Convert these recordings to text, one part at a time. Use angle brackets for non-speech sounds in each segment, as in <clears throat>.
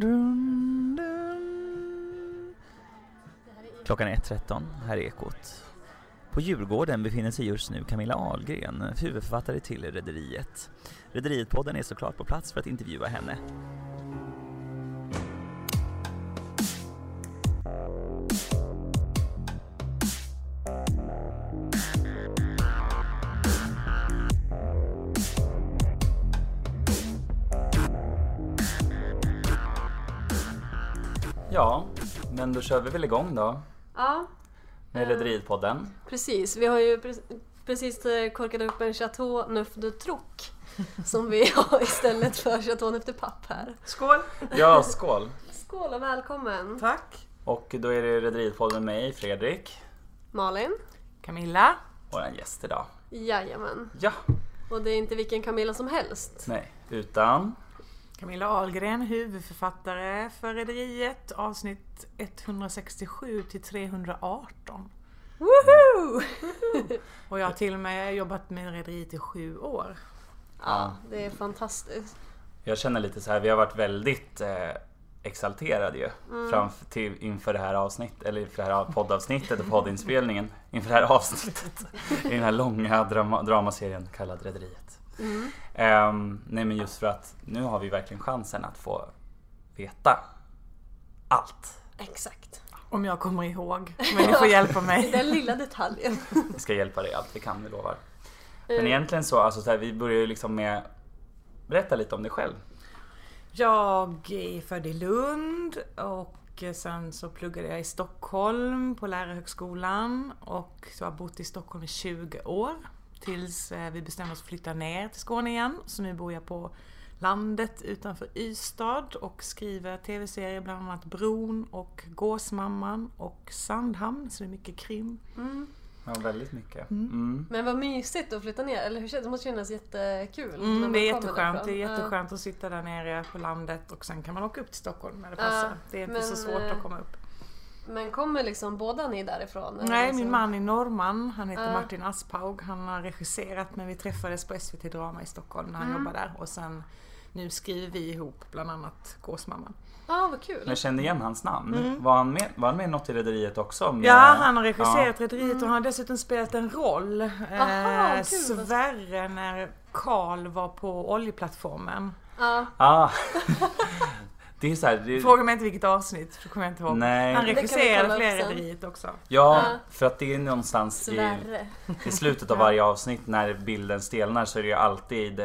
dun, dun. Klockan är 1.13, här är Ekot. På Djurgården befinner sig just nu Camilla Ahlgren, huvudförfattare till Rederiet. Rederiet-podden är såklart på plats för att intervjua henne. Då kör vi väl igång då Ja, med Rederiet-podden. precis. Vi har ju pre- precis eh, korkat upp en Chateau Neuf de Troc <laughs> som vi har istället för Chateau Neuf de Pape här. Skål! Ja, skål! Skål och välkommen! Tack! Och då är det Rederiet-podden med mig, Fredrik, Malin? Camilla. våran gäst idag. Jajamän. Ja, Och det är inte vilken Camilla som helst. nej, utan Camilla Ahlgren, huvudförfattare för Rederiet, avsnitt 167 till 318. Woho! Och jag har till och med jobbat med Rederiet i sju år. Ja, det är fantastiskt. jag känner lite så här, vi har varit väldigt eh, exalterade ju Mm. framför, till, inför det här avsnittet, eller inför det här poddavsnittet och poddinspelningen, inför det här avsnittet i den här långa drama, dramaserien kallad Rederiet. Mm. Ehm, nej men just för att nu har vi verkligen chansen att få veta allt. Exakt. Om jag kommer ihåg. Men ni får hjälpa mig. <laughs> Den lilla detaljen. Vi ska hjälpa dig allt vi kan, vi lovar. Men Eh, egentligen så, alltså så här, vi börjar ju liksom med Berätta lite om dig själv. Jag är född i Lund och sen så pluggade jag i Stockholm på Lärarhögskolan och så har jag bott i Stockholm i 20 år. Tills eh, vi bestämde oss för att flytta ner till Skåne igen. Så nu bor jag på landet utanför Ystad och skriver tv-serier, bland annat Bron och Gåsmamman och Sandhamn, så det är mycket krim. Mm. Ja, väldigt mycket. Mm. Men vad mysigt att flytta ner, eller hur känns det? Måste kännas jättekul. när Mm, man det är jätteskönt. Det är Ja. jätteskönt att sitta där nere på landet och sen kan man åka upp till Stockholm när det Ja, passar. det är inte men, så svårt att komma upp. Men kommer liksom båda ni därifrån? eller Nej, liksom? min man är norrman. Han heter Ja. Martin Aspaug. Han har regisserat men vi träffades på SVT Drama i Stockholm när han Mm. jobbade där. Och sen nu skriver vi ihop bland annat Gåsmamman. Ja, vad kul. Jag kände igen hans namn. Mm. Var, han med, var han med i något i Rederiet också? Med, Ja, han har regisserat Ja. Rederiet och han har dessutom spelat en roll. Aha, eh, kul. Sverre när Karl var på oljeplattformen. Ja, Ah. <laughs> det är så här, det, Fråga mig inte vilket avsnitt, för kommer jag inte ihåg. Nej. Han regisserade sen. Rederiet också. Ja, Ja. för att det är någonstans i, i slutet av varje avsnitt när bilden stelnar så är det ju alltid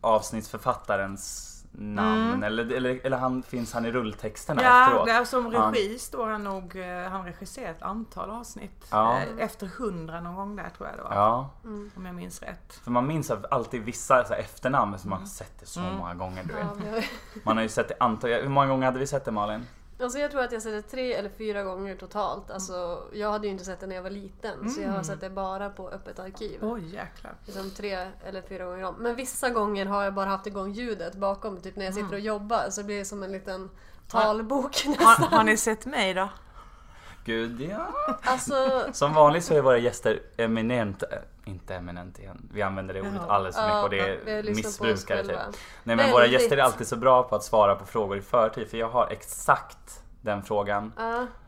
avsnittsförfattarens namn. Mm. Eller, eller, eller han, finns han i rulltexterna Ja, efteråt? där som Ja. regi står han nog, eh, han regisserat ett antal avsnitt. Ja. Eh, Efter hundra någon gång där tror jag det var. Ja, Mm. Om jag minns rätt. för man minns alltid vissa så här, efternamn som man har Mm. sett det så Mm. många gånger. Du vet. Ja, Man har ju sett det antal, hur många gånger hade vi sett det Malin? Alltså jag tror att jag har sett det tre eller fyra gånger totalt. Alltså, jag hade ju inte sett det när jag var liten, så jag har Mm. sett det bara på öppet arkiv. Oj jäklar. Liksom tre eller fyra gånger om. Men vissa gånger har jag bara haft igång ljudet bakom, typ när jag sitter och jobbar, så blir det som en liten talbok Har, nästan. har ni sett mig då? Gud ja. Alltså, Som vanligt så är våra gäster eminent, äh, inte eminent igen, vi använder det ordet alldeles för mycket och det är missbrukare typ. Nej men våra gäster är alltid så bra på att svara på frågor i förtid för jag har exakt den frågan.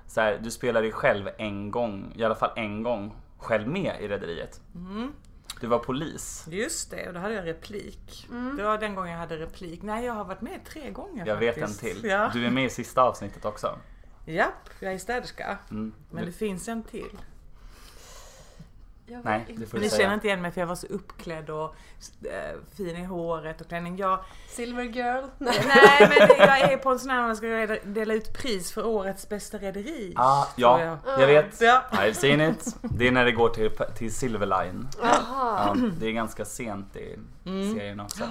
Så här, du spelade ju själv en gång, i alla fall en gång, själv med i Rederiet. Mm. Du var polis. Just det, och då hade jag replik. Mm. Det var den gången jag hade replik. Nej, jag har varit med tre gånger Jag vet en faktiskt. till. Ja. Du är med i sista avsnittet också. Japp, jag är städerska. Mm. Men det finns en till. nej, det får du Ni säga. känner inte igen mig för jag var så uppklädd och eh, fin i håret och klänning. Jag, Silver girl? Nej. <laughs> nej men jag är på en sån här man ska reda- dela ut pris för årets bästa rederi. Ah, ja, jag. jag vet. Ja. I've seen it. Det är när det går till, till Silverline. Jaha. Ja, det är ganska sent i Mm. serien också.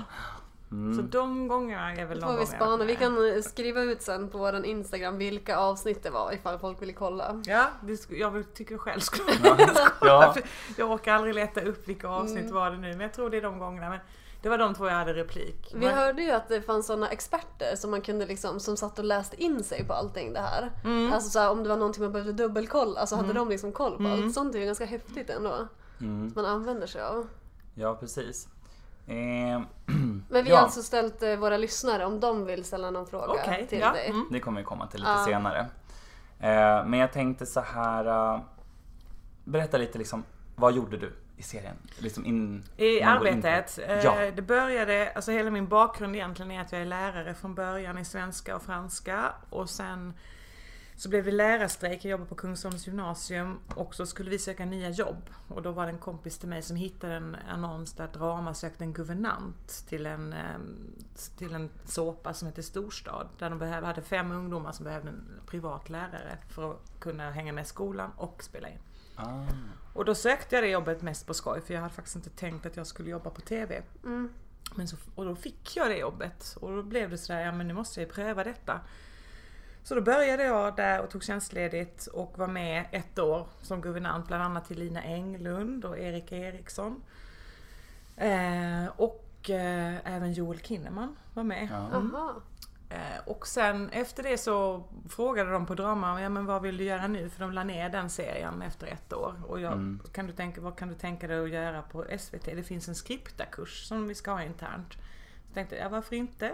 Så Mm. de gångerna är väl de får vi spana. Vi kan eh, skriva ut sen på vår Instagram vilka avsnitt det var ifall folk vill kolla. Ja, det sk- jag tycker själv skulle Ja. <laughs> Ja. Jag orkar aldrig leta upp vilka avsnitt Mm. var det nu men jag tror det är de gångerna. Men det var de två jag hade replik. Vi Men- hörde ju att det fanns sådana experter som man kunde liksom, som satt och läste in sig på allting det här. Mm. Alltså så här, om det var någonting man behövde dubbelkolla så hade Mm. de liksom koll på Mm. allt. Sånt är ju ganska häftigt ändå. Mm. Som man använder sig av. Ja, precis. Eh, <clears throat> Men vi Ja. har alltså ställt eh, våra lyssnare om de vill ställa någon fråga Okej, till ja. dig. Mm. det kommer vi komma till lite Ja. senare. Eh, men jag tänkte så här. eh, berätta lite liksom, vad gjorde du i serien? Liksom in, I går in arbetet. eh, Ja. Det började, alltså hela min bakgrund egentligen är att jag är lärare från början i svenska och franska och sen så blev det lärarstrejk, jag jobbade på Kungsholms gymnasium och så skulle vi söka nya jobb. Och då var det en kompis till mig som hittade en annons där Drama sökte en guvernant till en, ehm, till en såpa som heter Storstad. Där de behövde, hade fem ungdomar som behövde en privat lärare för att kunna hänga med i skolan och spela in. Ah, Och då sökte jag det jobbet mest på skoj för jag hade faktiskt inte tänkt att jag skulle jobba på TV. Mm. Men så, och då fick jag det jobbet och då blev det sådär, ja men nu måste jag ju pröva detta. Så då började jag där och tog tjänstledigt och var med ett år som guvernant bland annat till Lina Englund och Erik Eriksson. Eh, och eh, även Joel Kinnaman var med. ja. Aha. Eh, och sen efter det så frågade de på Drama, ja men vad vill du göra nu? För de la ner den serien efter ett år. Och jag, Mm. kan du tänka, vad kan du tänka dig att göra på SVT? Det finns en skriptakurs som vi ska ha internt. Så tänkte jag, ja varför inte?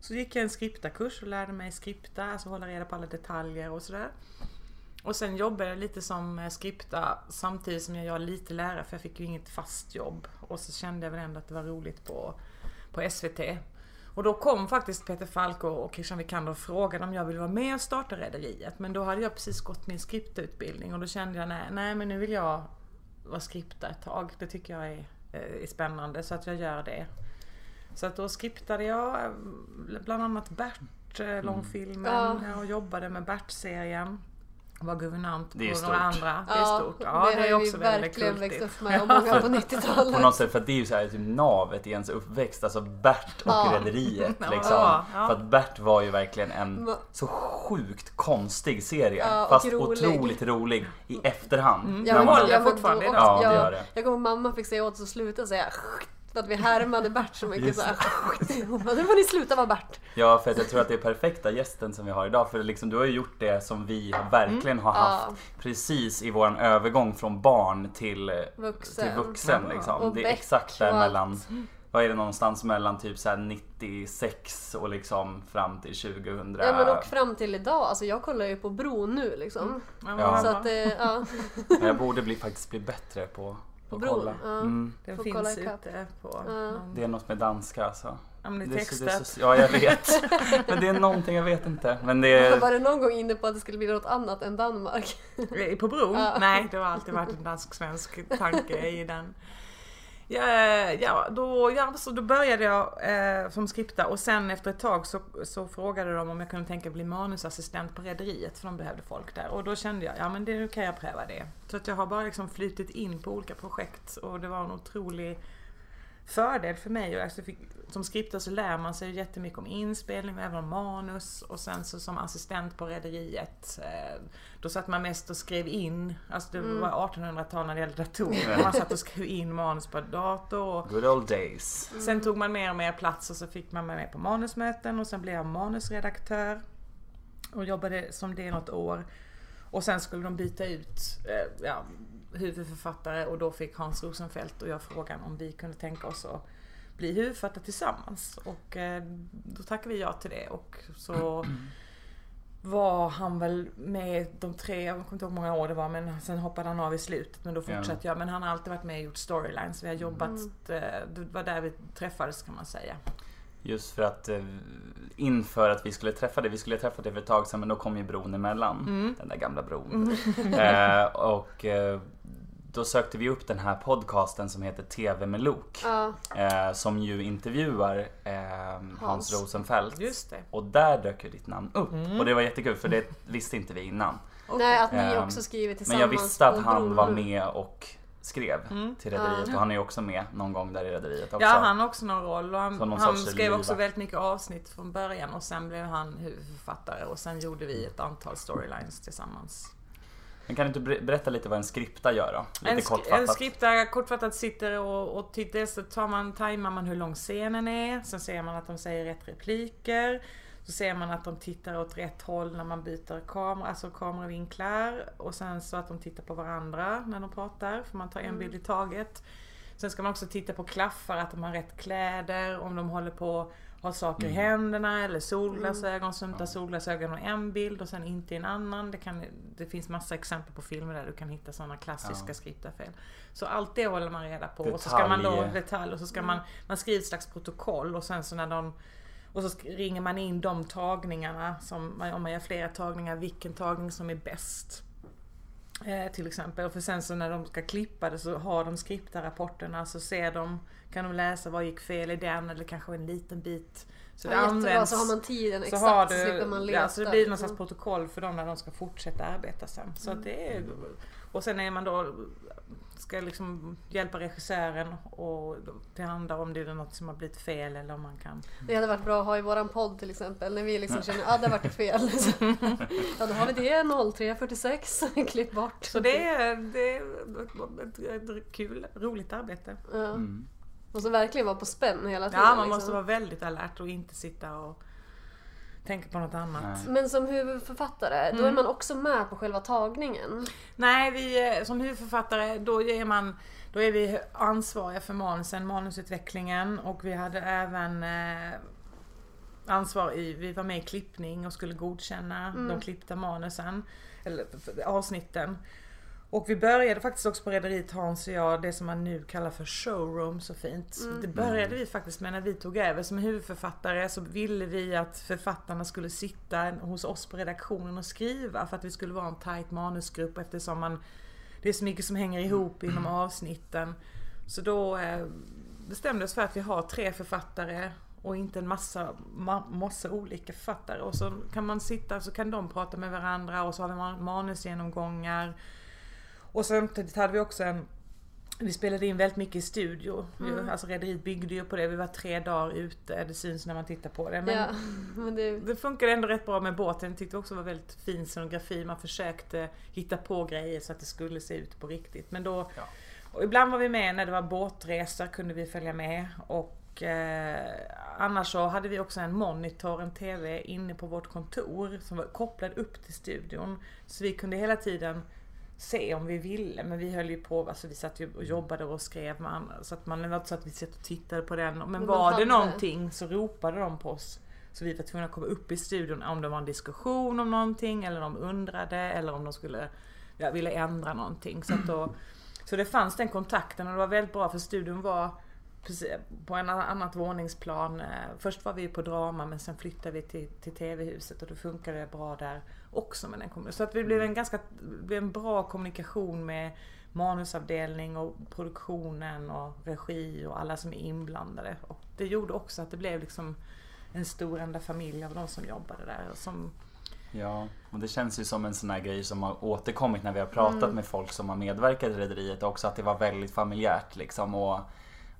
Så gick jag en skriptakurs och lärde mig skripta, alltså hålla reda på alla detaljer och sådär. Och sen jobbade jag lite som eh, skripta samtidigt som jag gör lite lärare för jag fick ju inget fast jobb. Och så kände jag väl ändå att det var roligt på, på SVT. Och då kom faktiskt Peter Falk och Christian Wikander och frågade om jag ville vara med och starta Rederiet. Men då hade jag precis gått min skriptutbildning och då kände jag nej, nej men nu vill jag vara skripta ett tag. Det tycker jag är, eh, är spännande så att jag gör det. Så att då skriptade jag eh, bland annat Bert, eh, långfilmen. Ja. Jag jobbade med Bert-serien. Var guvernant på några andra. Det är stort. Ja, det, det är har vi också väldigt verkligen kultigt. växt upp med och många på <laughs> På 90-talet. något sätt, för att det är ju så här, typ navet i ens uppväxt, alltså Bert och Ja. Rederiet <laughs> liksom. ja, ja. För att Bert var ju verkligen en så sjukt konstig serie. Ja, och fast rolig. otroligt rolig i efterhand. Mm. När Ja, men man- håller ja, men fortfarande då- idag. Ja, ja, det gör det. Jag kommer mamma fick säga åt oss att sluta säga att vi härmade Bert så mycket så här. Hon bara, nu får ni sluta vara Bert. Ja, för att jag tror att det är perfekta gästen som vi har idag. För liksom, du har ju gjort det som vi verkligen har haft Ja. precis i våran övergång från barn till, Vuxen. till vuxen. Ja. Liksom. Det är exakt där mellan, vad är det någonstans mellan typ så här 96 och liksom fram till 2000. Ja men och fram till idag, alltså jag kollar ju på Bro nu liksom. Ja, Ja. Så att eh, ja, <laughs> Jag borde bli, faktiskt bli bättre på, På bron, kolla. ja. Mm. Den Får finns ute på Ja. Det är något med danska alltså. Ja, men det är Det är så- det är textat. så- Ja, jag vet. <laughs> Men det är någonting, jag vet inte. Men det är... var det någon gång inne på att det skulle bli något annat än Danmark? På bron? Ja. Nej, det har alltid varit en dansk-svensk tanke i den. Ja, ja, då, ja så då började jag eh, som skripta och sen efter ett tag så, så frågade de om jag kunde tänka bli manusassistent på Rederiet för de behövde folk där. Och då kände jag, ja men det, nu kan jag pröva det. Så att jag har bara liksom flutit in på olika projekt och det var en otrolig fördel för mig. Och alltså, jag fick, som skriptare så lär man sig jättemycket om inspelning och även om manus. Och sen så som assistent på Rederiet, eh, då satt man mest och skrev in, alltså det Mm. var 1800-tal när det gällde datorer. Man satt och skrev in manus på dator. Och Good old days. Sen tog man mer och mer plats och så fick man med på manusmöten och sen blev jag manusredaktör. Och jobbade som det något år. Och sen skulle de byta ut eh, ja, huvudförfattare och då fick Hans Rosenfeldt och jag frågan om vi kunde tänka oss att bli huvudförfattare tillsammans. Och eh, då tackade vi ja till det och så <clears throat> var han väl med de tre, jag kommer inte ihåg hur många år det var men sen hoppade han av i slutet men då Ja. fortsatte jag. Men han har alltid varit med och gjort storylines. Vi har jobbat, eh, det var där vi träffades kan man säga. Just för att eh, inför att vi skulle träffa det, vi skulle träffa det för ett tag sedan men då kom ju bron emellan. Mm. Den där gamla bron. eh, och då sökte vi upp den här podcasten som heter TV med Lok. Ja, Eh, som ju intervjuar eh, Hans, Hans. Rosenfeldt. Just det. Och där dök ju ditt namn upp. Mm. Och det var jättekul för det visste inte vi innan. nej att ni Ehm, också skriver Men tillsammans jag visste att han var med och skrev Mm. till Rederiet och han är ju också med någon gång där i Rederiet också. Ja, han har också någon roll och han, någon han skrev också väldigt mycket avsnitt från början och sen blev han huvudförfattare och sen gjorde vi ett antal storylines tillsammans. Men kan du inte ber- berätta lite vad en skripta gör då? Lite En, sk- kortfattat. en skriptare kortfattat sitter och, och tittar så tar man, tajmar man hur lång scenen är. Sen ser man att de säger rätt repliker. Så ser man att de tittar åt rätt håll när man byter kamera, alltså kameravinklar. Och sen så att de tittar på varandra när de pratar, för man tar en bild i taget. Sen ska man också titta på klaffar, att de har rätt kläder, om de håller på har saker i Mm. händerna eller solglasögon, som tar solglasögon och en bild och sen inte i en annan. Det, kan, det finns massa exempel på filmer där du kan hitta sådana klassiska Ja. skriptarfel. Så allt det håller man reda på. Och så ska man då, Detalj. och så ska man, man skriver ett slags protokoll och sen så när de och så ringer man in de tagningarna, som, om man gör flera tagningar, vilken tagning som är bäst. Eh, till exempel. Och för sen så när de ska klippa det så har de skriptarapporterna så ser de, kan de läsa vad gick fel i den eller kanske en liten bit. Så Ja, det jättebra, används. så har man tiden så exakt har så slipper man du, leta. ja, så det blir någon slags protokoll för dem när de ska fortsätta arbeta sen. Så Mm. att det är, och sen är man då ska liksom hjälpa regissören och tillhanda om det är något som har blivit fel eller om man kan Det hade varit bra att ha i våran podd till exempel när vi liksom känner att ah, det vart <laughs> fel. Liksom. ja då har vi det 0346, <laughs> klipp bort. Så det är, det är ett, ett kul, roligt arbete. Ja. Mm. Så verkligen vara på spänn hela tiden. Ja, man liksom. måste vara väldigt alert och inte sitta och tänka på något annat. Nej. Men som huvudförfattare, då är Mm. man också med på själva tagningen. Nej, vi är- som huvudförfattare då är man då är vi ansvariga för manusen, manusutvecklingen och vi hade även eh, ansvar i, vi var med i klippning och skulle godkänna Mm. de klippta manusen, eller avsnitten. Och vi började faktiskt också på Rederiet Hans och jag, det som man nu kallar för showroom så fint. Mm. Det började vi faktiskt med när vi tog över som huvudförfattare så ville vi att författarna skulle sitta hos oss på redaktionen och skriva för att vi skulle vara en tight manusgrupp eftersom man det är så mycket som hänger ihop inom avsnitten. Så då eh, bestämde vi oss för att vi har tre författare och inte en massa, ma- massa olika författare. Och så kan man sitta så kan de prata med varandra och så har vi man- manusgenomgångar. Och samtidigt hade vi också en vi spelade in väldigt mycket i studio. Mm. Alltså Rederiet byggde ju på det. Vi var tre dagar ute. Det syns när man tittar på det. Men Ja, men det, det funkade ändå rätt bra med båten. Jag tyckte också var väldigt fin scenografi. Man försökte hitta på grejer så att det skulle se ut på riktigt. Men då, Ja. och ibland var vi med när det var båtresor kunde vi följa med. Och eh, annars så hade vi också en monitor, en TV inne på vårt kontor som var kopplad upp till studion. Så vi kunde hela tiden se om vi ville men vi höll ju på, alltså vi satt ju och jobbade och skrev man, så att man det var inte så att vi satt och tittade på den. Men Men var det någonting så ropade de på oss. Så vi var tvungna att komma upp i studion om det var en diskussion om någonting eller de undrade eller om de skulle, ja, ville ändra någonting. Så, att då, så det fanns den kontakten och det var väldigt bra för studion var på en annat våningsplan. Eh, Först var vi på drama men sen flyttade vi till, till TV-huset och då funkade det bra där också med den kommunikationen. Så att det blev en ganska det blev en bra kommunikation med manusavdelning och produktionen och regi och alla som är inblandade. Och det gjorde också att det blev liksom en stor enda familj av de som jobbade där. och Som, Ja, och det känns ju som en sån här grej som har återkommit när vi har pratat Mm. med folk som har medverkat i Rederiet också att det var väldigt familjärt liksom och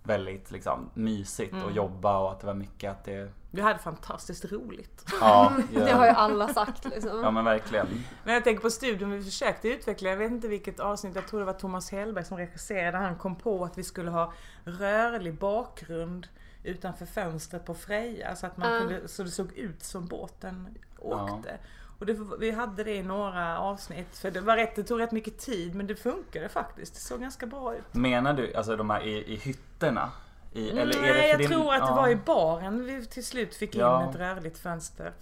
väldigt liksom mysigt att Mm. jobba och att det var mycket att det... vi hade fantastiskt roligt. <laughs> Ja, det har ju alla sagt liksom. ja men verkligen. Men jag tänker på studion vi försökte utveckla, jag vet inte vilket avsnitt, jag tror det var Thomas Hellberg som regisserade. Han kom på att vi skulle ha rörlig bakgrund utanför fönstret på Freja så att man Ja. kunde, så det såg ut som båten Ja. Och det, vi hade det i några avsnitt för det var rätt, det tog rätt mycket tid men det funkade faktiskt. Det såg ganska bra ut. Menar du alltså de här i, i hytterna? I, eller är det Nej, jag din- tror att det ja. var i baren vi till slut fick in Ja. ett rörligt fönster.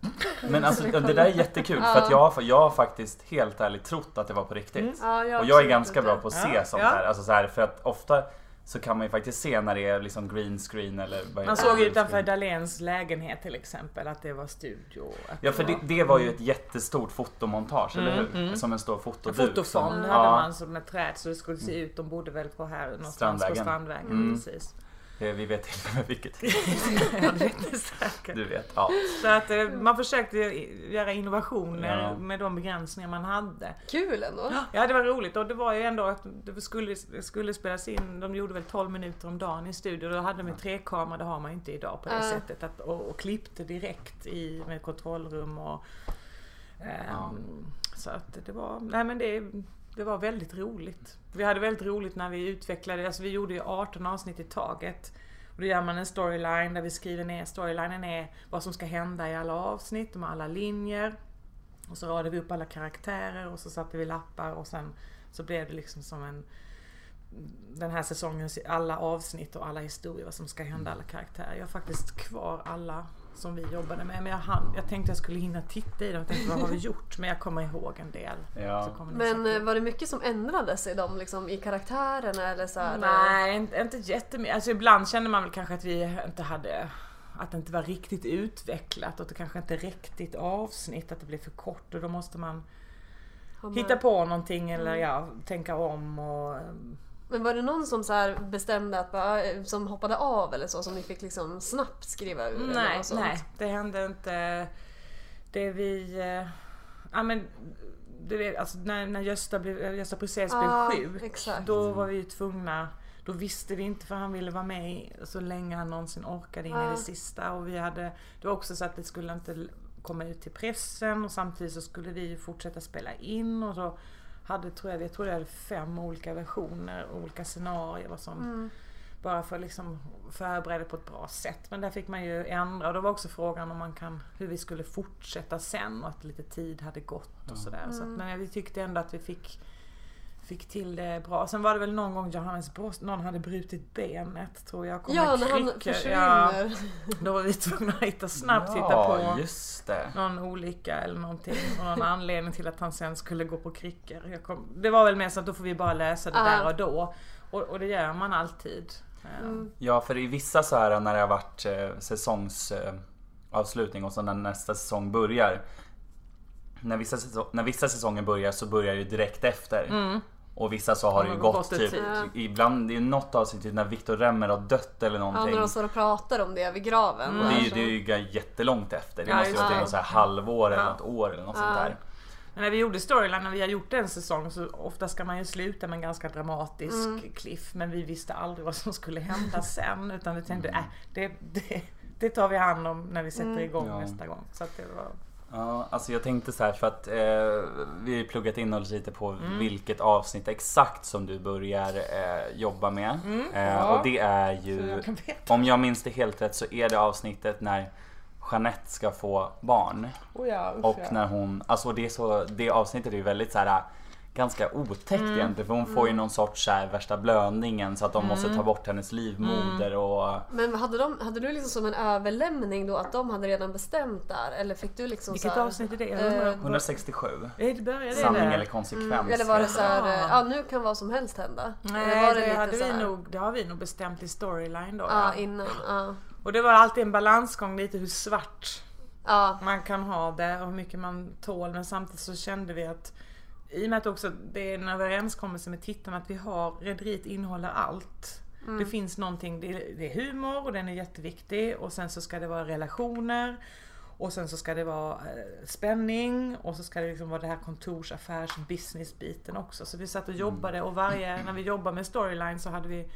Men alltså <laughs> det där är jättekul för att jag, har- jag har faktiskt helt ärligt trott att det var på riktigt. Mm. Ja, jag Och jag är ganska det. bra på att se Ja, sånt ja. här. Alltså så här. För att ofta så kan man ju faktiskt se när det är liksom green screen eller vad Man såg utanför Dahléns lägenhet till exempel att det var studio. Ja för det, det var ju ett jättestort fotomontage, eller Mm, hur? mm. Som en stor En fotoduk. fotofond som- hade Ja, man som ett träd så det skulle se ut, de borde väl på här någonstans Strandvägen. på Strandvägen. Mm. Precis. Eh, vi vet och med vilket. <laughs> Du vet, ja. Så att eh, man försökte göra innovationer Ja. med de begränsningar man hade. Kul ändå. Ja det var roligt och det var ju ändå att det skulle, skulle spelas in, de gjorde väl 12 minuter om dagen i studio. Då hade de med tre kameror, det har man ju inte idag på det Ja. sättet. Att, och, och klippte direkt i, med kontrollrum och ehm, Ja. Så att det var, nej men det, det var väldigt roligt. Vi hade väldigt roligt när vi utvecklade, alltså vi gjorde ju 18 avsnitt i taget. Och då gör man en storyline där vi skriver ner, storylinen är vad som ska hända i alla avsnitt, med alla linjer. Och så radade vi upp alla karaktärer och så satte vi lappar och sen så blev det liksom som en den här säsongens alla avsnitt och alla historier, vad som ska hända, alla karaktärer. Jag har faktiskt kvar alla som vi jobbade med. Men jag, hann, jag tänkte jag skulle hinna titta i dem och tänkte vad har vi gjort? Men jag kommer ihåg en del. Ja. Men säkert- eh, var det mycket som ändrades i dem liksom, i karaktärerna eller så här, Nej, inte, inte jättemycket. Alltså ibland kände man väl kanske att vi inte hade att det inte var riktigt utvecklat och att det kanske inte räckte ett avsnitt, att det blev för kort och då måste man hitta på någonting eller Mm. ja, tänka om och Men var det någon som så här bestämde att bara, eh, som hoppade av eller så som ni fick liksom snabbt skriva ur? Nej, nej, det hände inte. Det vi... eh, Ja men, du vet, alltså när, när Gösta, blev, Gösta Bruzell Ja, blev sjuk, exakt. då var vi ju tvungna då visste vi inte för han ville vara med i- så länge han någonsin orkade in i Ja. det sista. Och vi hade, det var också så att det skulle inte komma ut till pressen och samtidigt så skulle vi ju fortsätta spela in och så hade, tror jag, jag tror det hade fem olika versioner, olika scenarier vad som Mm. bara för att liksom förbereda på ett bra sätt. Men där fick man ju ändra och då var också frågan om man kan, hur vi skulle fortsätta sen och att lite tid hade gått och sådär. Så att, men vi tyckte ändå att vi fick, fick till det bra. Sen var det väl någon gång Johannes Brost, någon hade brutit benet tror jag. kom Ja, när han försvinner. då var vi tvungna att hitta, snabbt hitta Ja, på just det. någon olycka eller någonting och någon anledning till att han sen skulle gå på kryckor. Jag kom, det var väl mer så att då får vi bara lösa det Ja. där och då. Och, och det gör man alltid. Mm. Ja, för i vissa så här när det har varit eh, säsongsavslutning eh, och så när nästa säsong börjar. När vissa, säso- när vissa säsonger börjar så börjar det direkt efter. Och vissa så har det ju Mm. Gått typ, tid. ibland, det är något avsnitt typ när Viktor Remmer har dött eller Ja, någonting. när de står och pratar om det vid graven. Mm. Och det är ju, Så- det är ju jättelångt efter. Det Ja, måste ju vara något så här halvår eller Ja. något år eller något Ja. sånt där. Men när vi gjorde storyline, när vi har gjort en säsong så ofta ska man ju sluta med en ganska dramatisk Mm. cliff. Men vi visste aldrig vad som skulle hända <laughs> sen. Utan vi tänkte, äh, det, det, det tar vi hand om när vi sätter Mm. igång Ja. nästa gång. Så att det var... Ja, alltså jag tänkte så här för att eh, vi har ju pluggat in oss lite på Mm. vilket avsnitt exakt som du börjar eh, jobba med. Mm, eh, ja. Och det är ju, jag om jag minns det helt rätt så är det avsnittet när Jeanette ska få barn. Oh ja, usch, Och när hon, alltså det, så, det avsnittet är ju väldigt så här ganska otäckt Mm. egentligen för hon får ju någon sorts så här, värsta blödningen så att de måste Mm. ta bort hennes livmoder och Men hade, de, hade du liksom som en överlämning då att de hade redan bestämt där? Eller fick du liksom Vilket så här, avsnitt är det? eh, 167. Det började Sanning där. eller konsekvens. Mm, eller var det så här, eh, Ja. ja nu kan vad som helst hända? Nej, eller var det, lite hade vi nog, det har vi nog bestämt i storyline då. Ja, Ja. innan. Ja. Och det var alltid en balansgång lite hur svart ja. man kan ha det och hur mycket man tål. Men samtidigt så kände vi att i och med att också det är en överenskommelse med tittarna att vi har, rederiet innehåller allt. Mm. Det finns någonting, det är, det är humor och den är jätteviktig och sen så ska det vara relationer och sen så ska det vara eh, spänning och så ska det liksom vara det här kontors, affärs, business-biten också. Så vi satt och jobbade och varje, när vi jobbade med storyline så hade vi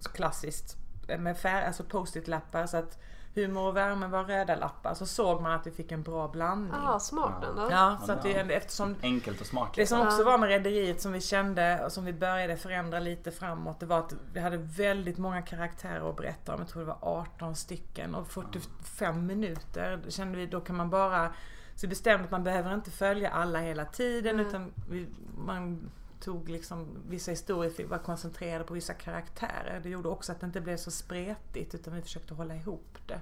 så klassiskt eh, med färg, alltså post-it-lappar så att humor och värme var röda lappar. Så såg man att vi fick en bra blandning. Ah, smart ändå. Ja, så att ja. eftersom Enkelt och smart. det som också var med Rederiet som vi kände och som vi började förändra lite framåt det var att vi hade väldigt många karaktärer att berätta om. Jag tror det var 18 stycken och 45 minuter då kände vi då kan man bara så vi bestämde att man behöver inte följa alla hela tiden Mm. utan vi, man tog liksom vissa historier vara koncentrerade på vissa karaktärer. Det gjorde också att det inte blev så spretigt utan vi försökte hålla ihop det.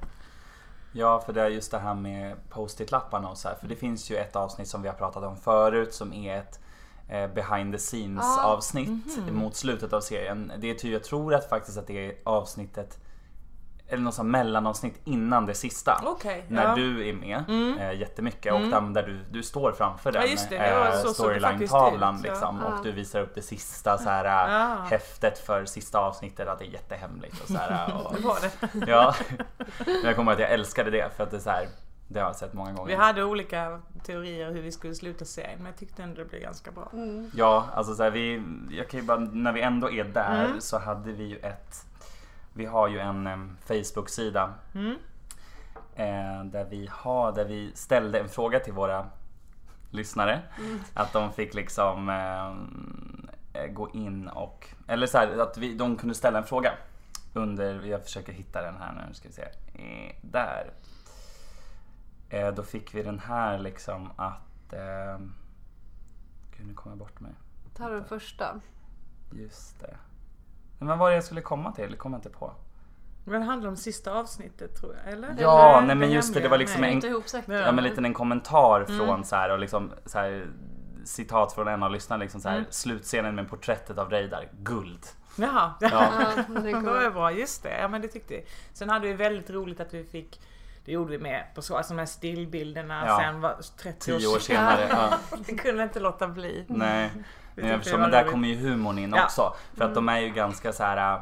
Ja, för det är just det här med post-it-lapparna och så här. För det finns ju ett avsnitt som vi har pratat om förut som är ett eh, behind the scenes Ah, avsnitt mot slutet av serien. Det är ty, jag tror att faktiskt att det är avsnittet eller något sånt mellanavsnitt innan det sista. Okej, När ja. du är med Mm. eh, jättemycket och där, där du, du står framför den det faktiskt storyline-tavlan ja. liksom, Ja. och du visar upp det sista så här, Ja. häftet för sista avsnittet att det är jättehemligt och så här, <laughs> och, Det var det. Ja, men jag kommer ihåg att jag älskade det för att det är så här, det har jag sett många gånger. Vi hade olika teorier hur vi skulle sluta serien men jag tyckte ändå det blev ganska bra. Mm. Ja, alltså så här, vi, jag kan ju bara, när vi ändå är där Mm. så hade vi ju ett, vi har ju en em, Facebook-sida Mm. eh, där vi har, där vi ställde en fråga till våra lyssnare. Att de fick liksom eh, gå in och, eller så här, att vi, de kunde ställa en fråga. Under, jag försöker hitta den här nu, ska vi se. Eh, där. Eh, då fick vi den här liksom att... Gud, nu kommer jag bort mig. Du den första? Just det. Men vad var det jag skulle komma till? Det kommer jag inte på. Men det handlar om sista avsnittet tror jag, eller? Ja, Eller nej, men just det, det var liksom Nej. en-. Ja. Men lite en kommentar Mm. från så här och liksom så här citat från en av lyssnarna liksom så här Mm. slutscenen med porträttet av Reidar, guld. Jaha, Ja. <laughs> Ja, det det kommer- var bra. Just det, ja men det tyckte jag. Sen hade vi väldigt roligt att vi fick det gjorde vi med på så, alltså de här stillbilderna Ja. sen var 30 Tio år senare. Ja. <laughs> Jag kunde inte låta bli. Nej. Men jag förstår, men där kommer ju humorn in Ja. också. För att de är ju ganska så här.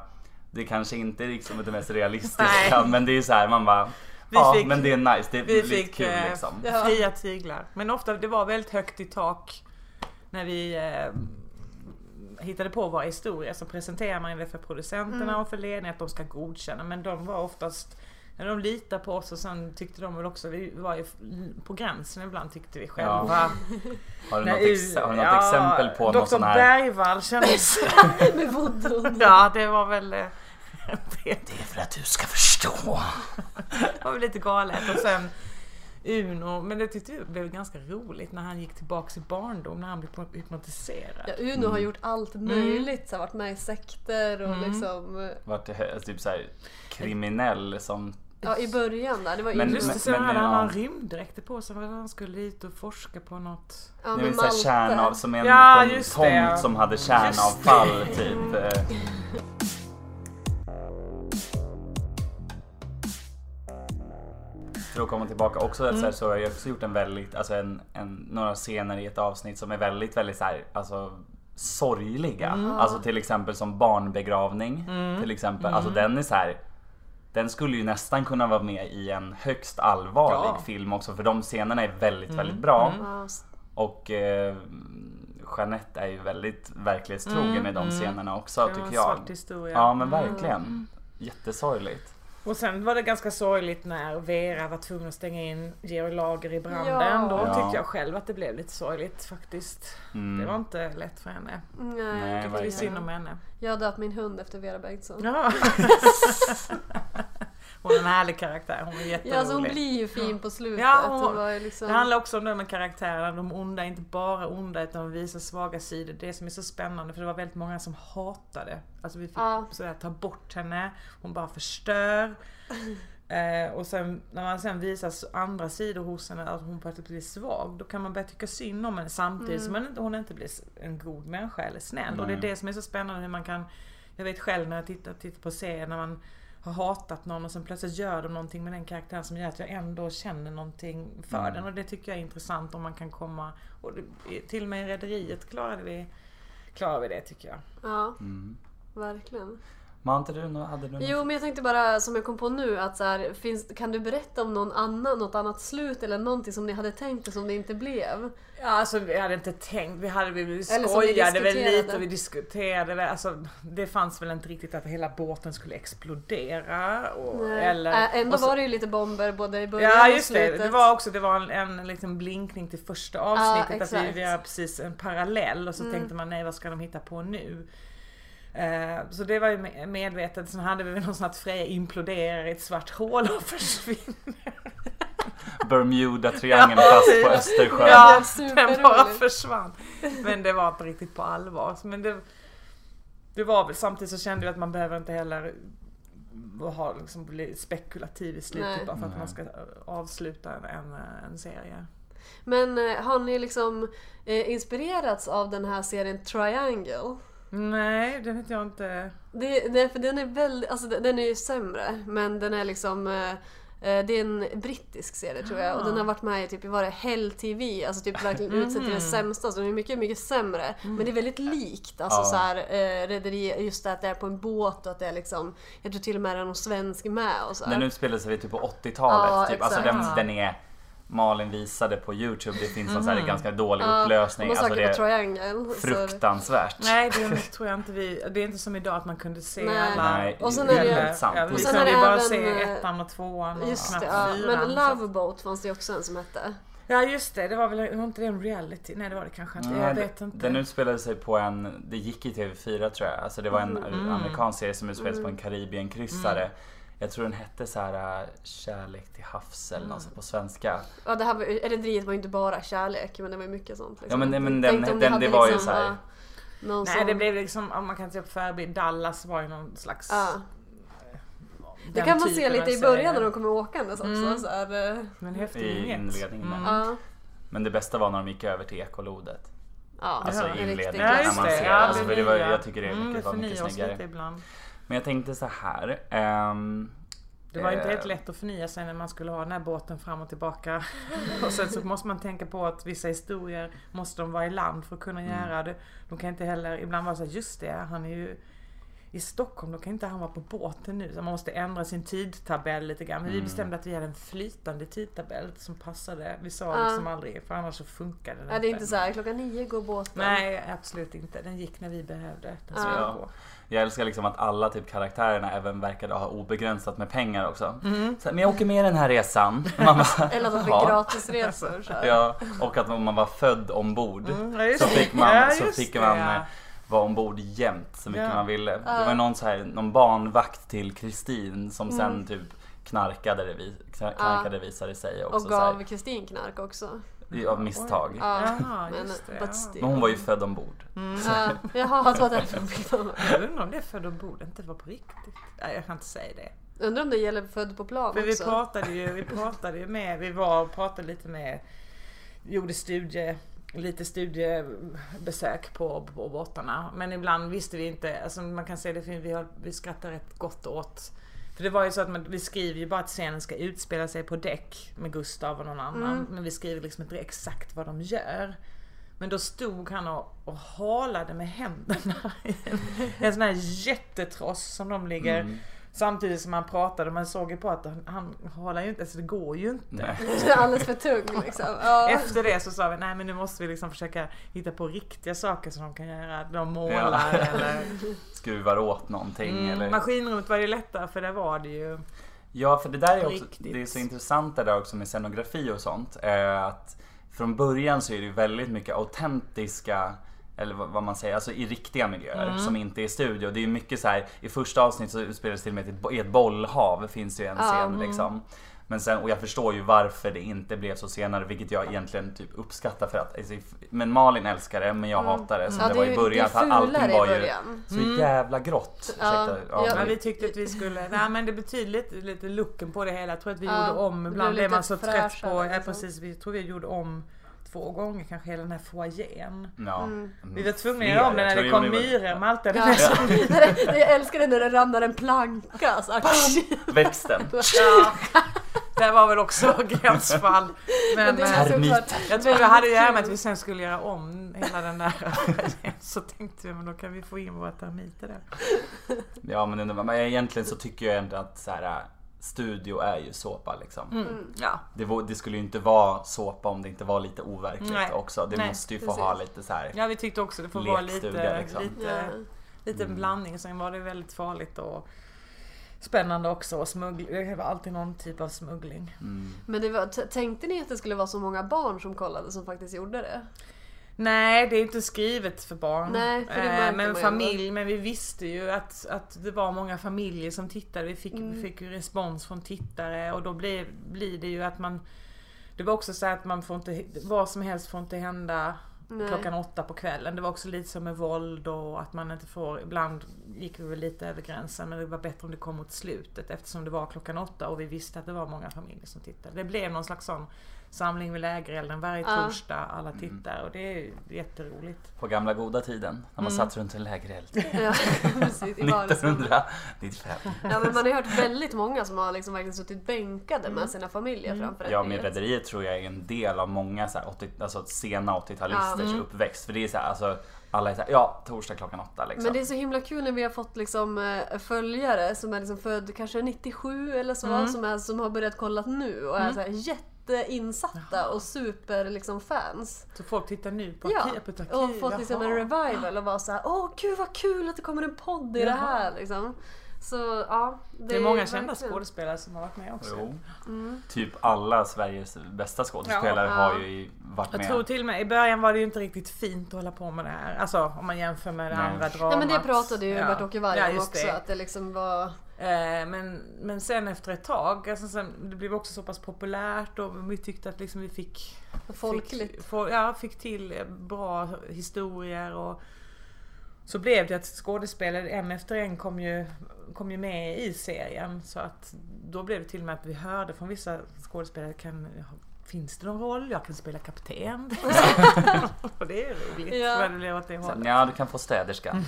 Det kanske inte är liksom det mest realistiska Nej. <laughs> men det är ju så här man bara Vi Ja fick- men det är nice, det är Vi lite fick kul eh, liksom. Ja. fria tyglar. Men ofta, det var väldigt högt i tak när vi eh, hittade på våra historier. Så presenterar man det för producenterna Mm. och för ledningen att de ska godkänna. Men de var oftast Ja, de litar på oss och sen tyckte de väl också, vi var ju på gränsen ibland tyckte vi själva. Har du Nej, något, ex- har du något ja, exempel på Dr. sån här Bergvall kändes... <laughs> Med voodoo. ja, det var väl... eh, det Det är för att du ska förstå. <laughs> var väl lite galet. Och sen Uno, men det tyckte jag blev ganska roligt när han gick tillbaks i barndom, när han blev hypnotiserad. Ja, Uno har gjort allt möjligt. Så varit med i sekter och Mm. liksom... Vart det alltså, typ så här kriminell som Ja, i början där. Det var Men-. Just det, men- sen men- hade han ja. en rymddräkter på sig för att han skulle dit och forska på något. Ja, det är med en sån här Malte. kärnav, som en, Ja, tomt det. som hade kärnavfall typ. <laughs> För att komma tillbaka också Mm. så, här, så har jag också gjort en väldigt, alltså en, en, några scener i ett avsnitt som är väldigt, väldigt så här, alltså sorgliga. Mm. Alltså till exempel som barnbegravning. Till exempel. Alltså Mm. den är så här. Den skulle ju nästan kunna vara med i en högst allvarlig Ja. film också för de scenerna är väldigt, Mm. väldigt bra. S- Och eh, Jeanette är ju väldigt verklighetstrogen Mm, i de mm. scenerna också Det var tycker en jag. svart historia. Ja men verkligen. Jättesorgligt. Och sen var det ganska sorgligt när Vera var tvungen att stänga in Georg Lager i branden. Ja. Då Ja. tyckte jag själv att det blev lite sorgligt faktiskt. Mm. Det var inte lätt för henne. Nej, Nej, Det var synd om henne. Jag har döpt min hund efter Vera Bengtsson. Ja. <laughs> <laughs> hon är en härlig karaktär. Hon är jätterolig. Ja, alltså hon blir ju fin på slutet. Ja, hon- hon liksom... Det handlar också om det med karaktärerna, de onda är inte bara onda utan de visar svaga sidor. Det som är så spännande för det var väldigt många som hatade. Alltså vi fick Ja. sådär, ta bort henne, hon bara förstör. <laughs> Eh, och sen när man sen visar andra sidor hos henne, att hon plötsligt blir svag, då kan man börja tycka synd om henne samtidigt som hon inte- blir en god människa eller snäll. Och det är det som är så spännande hur man kan, jag vet själv när jag tittar, tittar på serien när man har hatat någon och sen plötsligt gör de någonting med den karaktären som gör att jag ändå känner någonting för Mm. den. Och det tycker jag är intressant om man kan komma, och till och med i Rederiet klarade vi, klarar vi det tycker jag. Ja, Mm. verkligen. Men inte du hade du något? Jo, men jag tänkte bara, som jag kom på nu, att så här, finns, kan du berätta om någon annan, något annat slut eller någonting som ni hade tänkt och som det inte blev? Ja, alltså vi hade inte tänkt, vi, hade, vi skojade väl lite och vi diskuterade väl, alltså det fanns väl inte riktigt att hela båten skulle explodera. Och, Nej. eller, Ä- Ändå och så- var det ju lite bomber både i början Ja och just det, slutet. det var också det var en, en liksom blinkning till första avsnittet. att vi, vi har precis en parallell och så Mm. tänkte man nej vad ska de hitta på nu? Eh, så det var ju me- medvetet. Sen hade vi väl någon sån att Freja imploderar i ett svart hål och <laughs> försvinner. Bermuda-triangeln Ja, fast på. Östersjön. Ja, den bara försvann. Men det var inte riktigt på allvar. Men det, det var väl samtidigt så kände jag att man behöver inte heller ha liksom bli spekulativ i slutet bara för att Nej. man ska avsluta en, en, en serie. Men eh, har ni liksom eh, inspirerats av den här serien Triangle? Nej, det vet jag inte. Det, det, för den är väldigt, alltså den den är ju sämre men den är liksom eh, eh, det är en brittisk serie tror jag och den har varit med i typ, var det Hell TV, alltså typ verkligen utsett till det sämsta så den är mycket, mycket sämre. Men det är väldigt likt, alltså Ja. så här eh, rederi, just det att det är på en båt och att det är liksom, jag tror till och med det är någon svensk med och så här. Den utspelar sig typ på 80-talet. Ja, typ. Alltså den, exakt. den är Malin visade på Youtube. Det finns någon så här ganska dålig upplösning. Man Alltså det är Triangle. så- fruktansvärt. Nej, det tror jag inte vi... Det är inte som idag att man kunde se Nej. alla... Nej, Och sen det är det ju- väldigt sant. Ja, vi Och sen kunde ju det bara se ettan och tvåan och Just det, ja. fyran. Men så- Loveboat fanns det ju också en som hette. Ja just det, det var väl var inte det en reality? Nej det var det kanske inte. Jag vet inte. Den utspelade sig på en, det gick i TV4 tror jag. Alltså det var en Mm. amerikansk serie som utspelades Mm. på en Karibienkryssare. Jag tror den hette så här äh, Kärlek till havs eller något sånt på svenska. Ja, det här var, Rederiet var ju inte bara kärlek, men det var ju mycket sånt. Liksom. Ja, men- men den- den- hade det var ju liksom, så här- Någon Nej som... det blev liksom, om man kan se på förebild, Dallas var ju någon slags... Ja. Det den kan man se lite i början när de kommer åkandes också. Mm. Så här, Men häftig I inledningen. Mm. Men det bästa var när de gick över till ekolodet. Ja, Alltså inledningen Ja när man ser. ja, alltså, det för det var, jag tycker det är Mm, det var mycket snyggare. lite ibland. Men jag tänkte så här. ehm, Det var inte eh, helt lätt att förnya sig när man skulle ha den här båten fram och tillbaka. <laughs> Och sen så måste man tänka på att vissa historier måste de vara i land för att kunna Mm. göra det. De kan inte heller, ibland vara så här, just det, han är ju i Stockholm, då kan inte han vara på båten nu. Så man måste ändra sin tidtabell lite grann. Men vi Mm. bestämde att vi hade en flytande tidtabell som passade. Vi sa Ja. liksom aldrig, för annars så funkade det Ja, det är inte så här, klockan nio går båten. Nej, absolut inte. Den gick när vi behövde. Ja. gå. Jag älskar liksom att alla typ karaktärerna även verkade ha obegränsat med pengar också. Mm. Så, men jag åker med den här resan. Man bara, <laughs> Eller att de fick "Jaha." gratisresor. Så. Ja, och att om man var född ombord Mm, ja, så det. fick man, Ja, så fick det, man ja. Vara ombord jämt så mycket Ja. man ville. Det Ja. var någon, så här, någon barnvakt till Kristin som Mm. sen typ knarkade, det, vi- knarkade visade sig också. Och gav Kristin knark också. av misstag. Ja, Jaha, men, det, ja. Men hon var ju född ombord. Mm. Ja, jaha, var därför hon fick vara med. Jag undrar om det är född ombord inte var på riktigt. Nej, jag kan inte säga det. Undrar om det gäller född på plan För vi också. pratade ju, vi pratade ju med, vi var och pratade lite med, gjorde studie, lite studiebesök på, på båtarna. Men ibland visste vi inte, alltså man kan säga det, vi, har, vi skrattar rätt gott åt för det var ju så att man, vi skriver ju bara att scenen ska utspela sig på däck med Gustav och någon annan. Mm. Men vi skriver liksom inte exakt vad de gör. Men då stod han och, och halade med händerna i en, en sån här jättetross som de ligger Mm. Samtidigt som han pratade, man såg ju på att han, halar ju inte, alltså det går ju inte. Nej. <laughs> Det alldeles för tung liksom. Ja. Efter det så sa vi, nej men nu måste vi liksom försöka hitta på riktiga saker som de kan göra. De målar Ja. <laughs> eller... Skruvar åt någonting Mm, eller... Maskinrummet var ju lättare för där var det ju... Ja, för det där är också, Riktigt. det är så intressant det där också med scenografi och sånt. Eh, att från början så är det ju väldigt mycket autentiska eller vad man säger, alltså i riktiga miljöer Mm. som inte är studio. Det är ju mycket så här, i första avsnittet så utspelar det till och med i ett bollhav finns det ju en scen mm. liksom. Men sen, och jag förstår ju varför det inte blev så senare, vilket jag egentligen typ uppskattar för att, alltså, men Malin älskar det, men jag Mm. hatar det. Som Ja, det var i början, det för allting var ju så Mm. jävla grått. Ja, Ursäkta, ja. Ja, vi tyckte att vi skulle, nej men det betyder lite, lite looken på det hela. Jag tror att vi Ja, gjorde om, det ibland blev man så trött på, ja liksom. precis, vi tror vi gjorde om två gånger kanske hela den här foajén. Ja. Mm. Vi var tvungna att göra om jag när det vi kom myror. Malte Ja. med sig <laughs> jag älskar det när det ramlar en planka. Så. Växten. <laughs> Ja, det var väl också <laughs> gränsfall. Men, Men det är eh, jag tror det hade väldigt att vi sen skulle göra om hela den där Så tänkte vi, men då kan vi få in våra termiter där. Ja men, men egentligen så tycker jag ändå att så här, studio är ju såpa liksom. Mm. Ja. Det, var, det skulle ju inte vara såpa om det inte var lite overkligt Nej. också. Det Nej, måste ju få precis. ha lite så här. ja, vi tyckte också det får vara lite, liksom. lite, Ja. lite Mm. blandning. Sen var det väldigt farligt och spännande också. Och smuggling. Det var alltid någon typ av smuggling. Mm. Men det var, tänkte ni att det skulle vara så många barn som kollade som faktiskt gjorde det? Nej, det är inte skrivet för barn. Nej, för Eh, men familj, men vi visste ju att, att det var många familjer som tittade. Vi fick, Mm. vi fick ju respons från tittare och då blir, blir det ju att man Det var också så att man får inte, vad som helst får inte hända Nej. klockan åtta på kvällen. Det var också lite som med våld och att man inte får, ibland gick vi väl lite över gränsen men det var bättre om det kom mot slutet eftersom det var klockan åtta och vi visste att det var många familjer som tittade. Det blev någon slags sån samling vid lägerelden varje Ja. torsdag, alla Mm. tittar och det är jätteroligt. På gamla goda tiden när man Mm. satt runt en lägereld. <laughs> Ja, precis. I vardagsrummet. 1995. Ja, men man har hört väldigt många som har liksom verkligen suttit bänkade med sina familjer Mm. framför Ja, med räkneverket. Rederiet tror jag är en del av många så här 80, alltså sena 80-talisters Ja. Mm. uppväxt. För det är så här, alltså alla är så här, ja, torsdag klockan åtta liksom. Men det är så himla kul när vi har fått liksom eh, följare som är liksom född kanske 97 eller så, Mm. som, är, som har börjat kolla nu och är Mm. så här jätteinsatta och super liksom fans. Så folk tittar nu på Ja, Arki- på ett arkiv. Och fått liksom en revival och var så här: åh gud vad kul att det kommer en podd i det Jaha. här liksom. Så ja. Det är många kända verkligen- skådespelare som har varit med också. Jo. Mm. Typ alla Sveriges bästa skådespelare Ja. har ju varit Jag med. tror till och med i början var det ju inte riktigt fint att hålla på med det här. Alltså om man jämför med det Nej. andra dramat. Nej men det pratade ju Ja. Bert-Åke Varg Ja, om just också, det. att det liksom var... Eh, men, men sen efter ett tag, alltså sen, det blev också så pass populärt och vi tyckte att liksom vi fick Folkligt. Fick, ja, fick till bra historier och, så blev det att skådespelare en efter en kom ju, kom ju med i serien. Så att då blev det till och med att vi hörde från vissa skådespelare kan, Finns det någon roll? Jag kan spela kapten. <laughs> och det är roligt. Ja. Men det blev åt det Så, hållet. ja, du kan få städerska.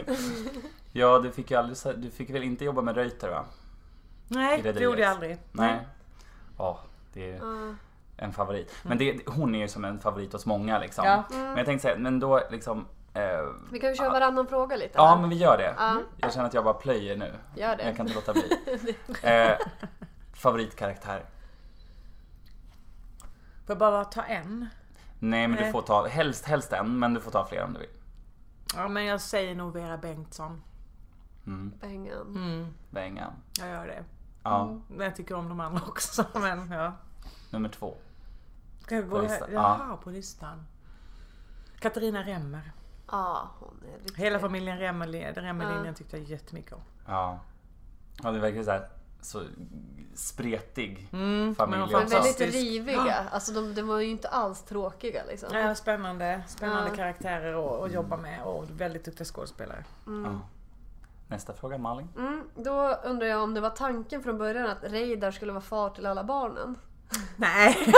<laughs> ja, du fick ju aldrig, du fick väl inte jobba med Reuter va? Nej, det gjorde jag aldrig. Nej. Ja, det är Ja. en favorit. Men det, hon är ju som en favorit hos många liksom. Ja. Men jag tänkte säga, men då liksom... Eh, Vi kan ju köra varannan fråga lite. ja, här. men vi gör det. Ja. Jag känner att jag bara plöjer nu. Gör det. Jag kan inte låta bli. <laughs> eh, favoritkaraktär? Får jag bara ta en? Nej, men du Nej. får ta, helst, helst en, men du får ta fler om du vill. Ja, men jag säger nog Vera Bengtsson. Mm, Bengan. Mm, Bengan. jag gör det. Ja, Men jag tycker om de andra också. <laughs> Men ja. nummer två. Ska jag På gå listan? här? Jaha, på listan. Katarina Remmer. Ja, hon är riktigt... Hela familjen Remmer, Remmerlinjen Ja. tyckte jag jättemycket om. Ja. Ja, det verkar så här så spretig Mm, familj men väldigt riviga. Alltså de, de var ju inte alls tråkiga liksom. Ja, spännande. Spännande Ja. karaktärer att, att jobba med och väldigt duktiga skådespelare. Ja. Nästa fråga Malin. Mm, då undrar jag om det var tanken från början att Reidar skulle vara far till alla barnen. <laughs> Nej,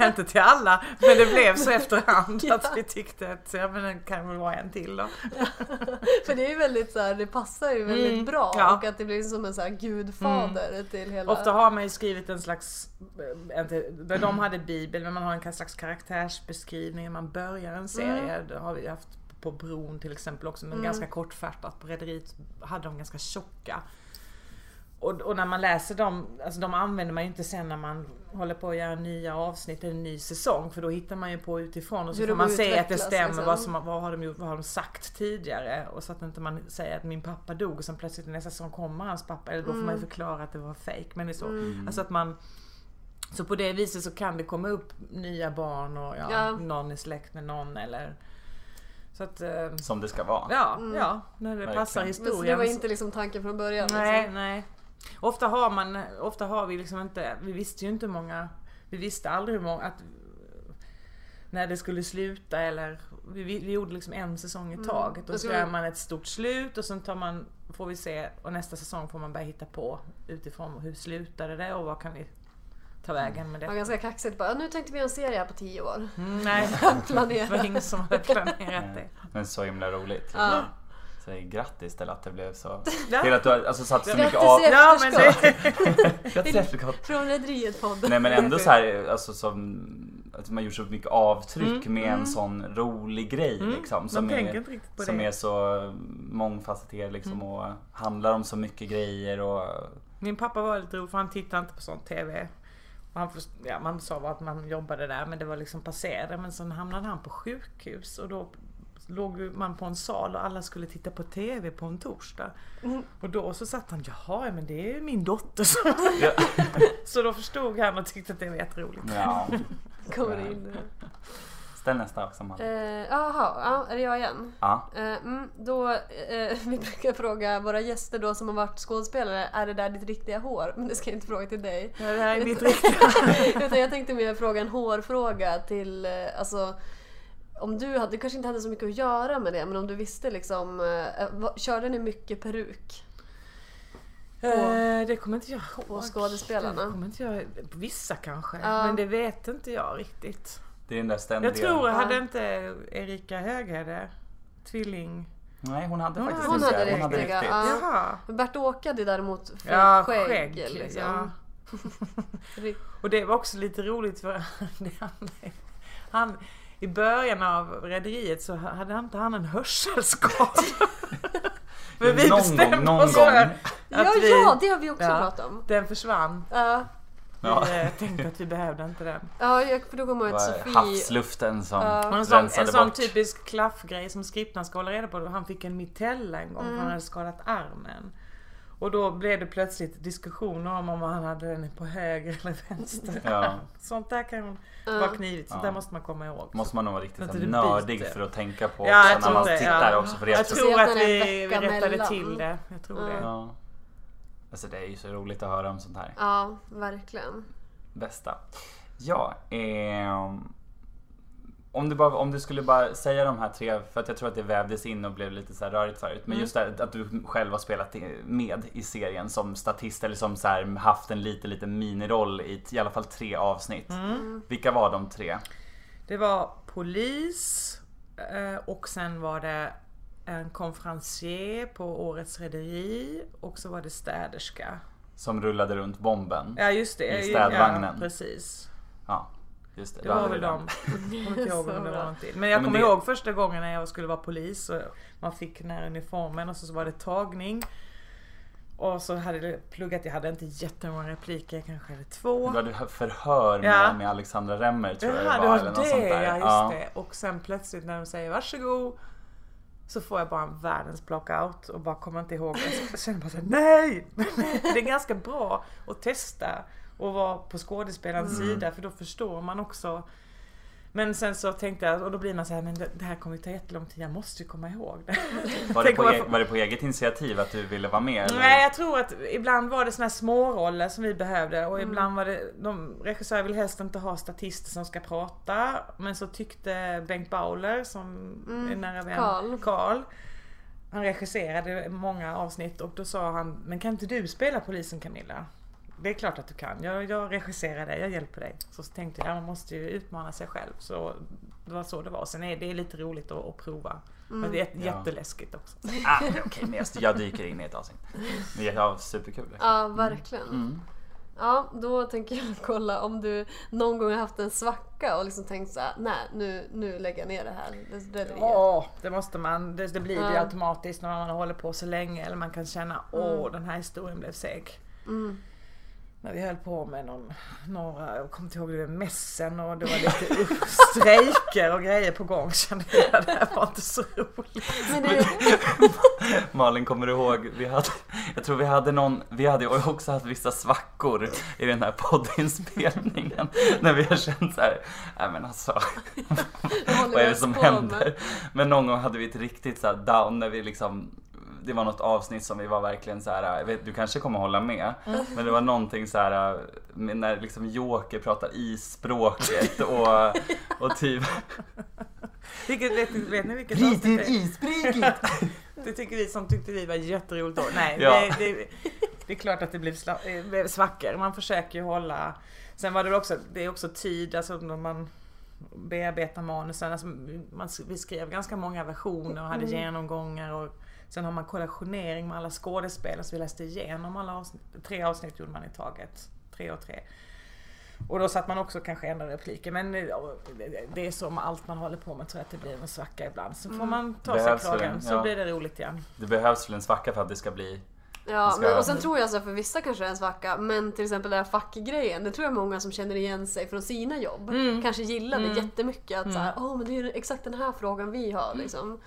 <laughs> inte till alla. Men det blev så efterhand <laughs> att vi tyckte att ja, men det kan väl vara en till då. För det är ju väldigt så här, det passar ju väldigt Mm, bra ja. och att det blir som en så här gudfader till hela... Ofta har man ju skrivit en slags, eh, inte, de hade bibel, men man har en slags karaktärsbeskrivning när man börjar en serie. Det har vi haft på Bron till exempel också, men ganska kortfattat. På Rederiet hade de ganska tjocka. Och, och när man läser dem, alltså de använder man ju inte sen när man håller på att göra nya avsnitt eller en ny säsong för då hittar man ju på utifrån och så Hur får man se att det stämmer liksom. vad, som, vad, har de gjort, vad har de sagt tidigare och så att inte man säger att min pappa dog och sen plötsligt nästa säsong kommer hans pappa eller då får man ju förklara att det var fake men det är så. Alltså att man så på det viset så kan det komma upp nya barn och ja, Ja. någon är släkt med någon eller så att eh, Som det ska vara. ja, ja, när det Verkligen. passar Men så historien. det var inte liksom tanken från början? Nej, Liksom. nej. Ofta har man, ofta har vi liksom inte, vi visste ju inte hur många, vi visste aldrig hur många, att när det skulle sluta eller vi, vi gjorde liksom en säsong i taget Då och så gör man ett stort slut och sen tar man, får vi se och nästa säsong får man börja hitta på utifrån hur slutade det och vad kan vi ta vägen med Det var det. ganska kaxigt bara, nu tänkte vi göra en serie här på tio år. Mm, nej, <laughs> det var ingen som hade planerat det. Men så himla roligt. Ja. Så grattis till att det blev så. <laughs> Ja. Till att du har alltså, satt så mycket av... i Ja men efterskott det, <laughs> Grattis i efterskott. från Rederiet podden. Nej men ändå så här, alltså som... Att man gjort så mycket avtryck Mm, med en sån rolig grej Mm, liksom. Som, är, som det. är så mångfacetterad liksom och handlar om så mycket grejer och... Min pappa var lite rolig för han tittade inte på sån TV. Och han, ja, man sa att man jobbade där men det var liksom passerade. Men sen hamnade han på sjukhus och då låg man på en sal och alla skulle titta på TV på en torsdag. Och då så satt han, jaha men det är ju min dotter. Så, <laughs> Ja. <laughs> så då förstod han och tyckte att det var jätteroligt. ja. <laughs> Kommer in. Mm. Ställ nästa också man. Eh, Jaha, ja, är det jag igen? Ja. Eh, mm, då, eh, vi brukar fråga våra gäster då som har varit skådespelare, är det där ditt riktiga hår? Men det ska jag inte fråga till dig. Ja, det här är mitt riktiga. Utan jag tänkte mer fråga en hårfråga till, eh, alltså om du hade, du kanske inte hade så mycket att göra med det, men om du visste liksom, eh, vad- körde ni mycket peruk? Eh, det kommer inte jag ihåg. På skådespelarna? Det kommer inte jag, vissa kanske. Ja. Men det vet inte jag riktigt. Det är den där ständiga... Jag tror, Ja. hade inte Erika Höghede tvilling... Nej hon hade Hon faktiskt hade inte det Hon hade riktiga, riktigt. ja. Jaha. Bert-Åke hade däremot Ja, skägg. skägg. liksom. <laughs> Ja. Och det var också lite roligt för <laughs> han, han i början av Rederiet så hade inte han en hörselskada. <laughs> <laughs> Men vi någon bestämde gång, någon oss för gång. att Ja, vi, ja, det har vi också Ja. pratat om. den försvann. Ja, Ja. Vi eh, tänkte att vi behövde inte den. <laughs> ja jag, för då kommer jag Sofie... havsluften som Ja. En sån, en sån typisk klaffgrej som skriptan ska hålla reda på. Han fick en mitella en gång för han hade skadat armen. Och då blev det plötsligt diskussioner om om han hade den på höger eller vänster. Ja. <laughs> Sånt där kan vara knivigt. Sånt Ja. där måste man komma ihåg. Måste man nog vara riktigt så nördig för att tänka på Ja, också när man det, tittar ja. också. För det Jag tror att vi, vi rättade mellan. till det. Jag tror det. Ja. Alltså det är ju så roligt att höra om sånt här. Ja, verkligen. Bästa. Ja, ehm, om du, bara, om du skulle bara säga de här tre, för att jag tror att det vävdes in och blev lite så här rörigt förut. Men Mm. just det att du själv har spelat med i serien som statist eller som så här haft en liten, liten miniroll i i alla fall tre avsnitt. Mm. Vilka var de tre? Det var polis eh, och sen var det en konferencier på Årets Rederi och så var det städerska. Som rullade runt bomben? Ja just det. I städvagnen. Ja, precis. Ja, just det. Det var väl de. Jag kommer inte ihåg om det <laughs> var en till. Men jag men kommer det- ihåg första gången när jag skulle vara polis och man fick den här uniformen och så var det tagning. Och så hade det pluggat, jag hade inte jättemånga repliker, jag kanske hade två. Du hade förhör med, Ja. med Alexandra Remmer tror jag det det var. eller något sånt det, där. ja just Ja. det. Och sen plötsligt när de säger varsågod så får jag bara en världens blockout och bara kommer inte ihåg. Jag känner bara såhär, nej! <laughs> Det är ganska bra att testa och vara på skådespelarens Mm. sida för då förstår man också. Men sen så tänkte jag, och då blir man så här, men det, det här kommer ju ta jättelång tid, jag måste ju komma ihåg det. <laughs> Var, det på, e- var det på eget initiativ att du ville vara med? Eller? Nej jag tror att ibland var det såna här småroller som vi behövde och ibland var det, de regissörer vill helst inte ha statister som ska prata. Men så tyckte Bengt Bauler som är nära vän, Carl. Carl. Han regisserade många avsnitt och då sa han, men kan inte du spela polisen Camilla? Det är klart att du kan. Jag, jag regisserar dig, jag hjälper dig. Så tänkte jag, man måste ju utmana sig själv. Så det var så det var. Sen är det lite roligt att, att prova. Men det är Ja. jätteläskigt också. <laughs> Ah, Okej, men jag, jag dyker in i ett avsnitt. Men det var superkul. Ja, verkligen. Mm. Ja, då tänker jag kolla om du någon gång har haft en svacka och liksom tänkt så här: nej nu, nu lägger jag ner det här rederiet. Ja, det måste man. Det, det blir det ju Ja. automatiskt när man håller på så länge. Eller man kan känna, åh den här historien blev seg. Mm. När vi höll på med någon, några, jag kommer inte ihåg, det mässen och det var lite strejker och grejer på gång. Kände jag, det här var inte så roligt. Men det, <laughs> Malin, kommer du ihåg? Vi hade, jag tror vi hade någon, vi hade ju också haft vissa svackor i den här poddinspelningen. När vi har känt så här, nej men alltså, vad är det som händer? Men någon gång hade vi ett riktigt så här down när vi liksom det var något avsnitt som vi var verkligen så här, jag vet, du kanske kommer hålla med, men det var någonting så här när liksom Joker pratar i språket <laughs> och, och typ Vilket, vet, vet ni vilket avsnitt det är? isbryget! <laughs> Det tycker vi som tyckte vi var jätteroligt då. Nej, Ja. det, det, det är klart att det blev, sla, eh, blev svackor. Man försöker ju hålla... Sen var det också, det är också tid, alltså när man bearbetar manusen. Alltså, man, vi skrev ganska många versioner och hade genomgångar och sen har man kollationering med alla skådespelare så vi läste igenom alla avsnitt. Tre avsnitt gjorde man i taget. Tre och tre. Och då satt man också kanske ändrade repliker men eh, det- är så med allt man håller på med tror jag att det blir en svacka ibland. Så får man ta sig Behövs kragen väl, så ja. blir det roligt igen. Det behövs väl en svacka för att det ska bli Ja, ska- men, och sen tror jag så här, för vissa kanske det är en svacka, men till exempel den här fackgrejen, det tror jag många som känner igen sig från sina jobb Mm. kanske gillar det jättemycket. Att så här, åh men det är ju exakt den här frågan vi har liksom.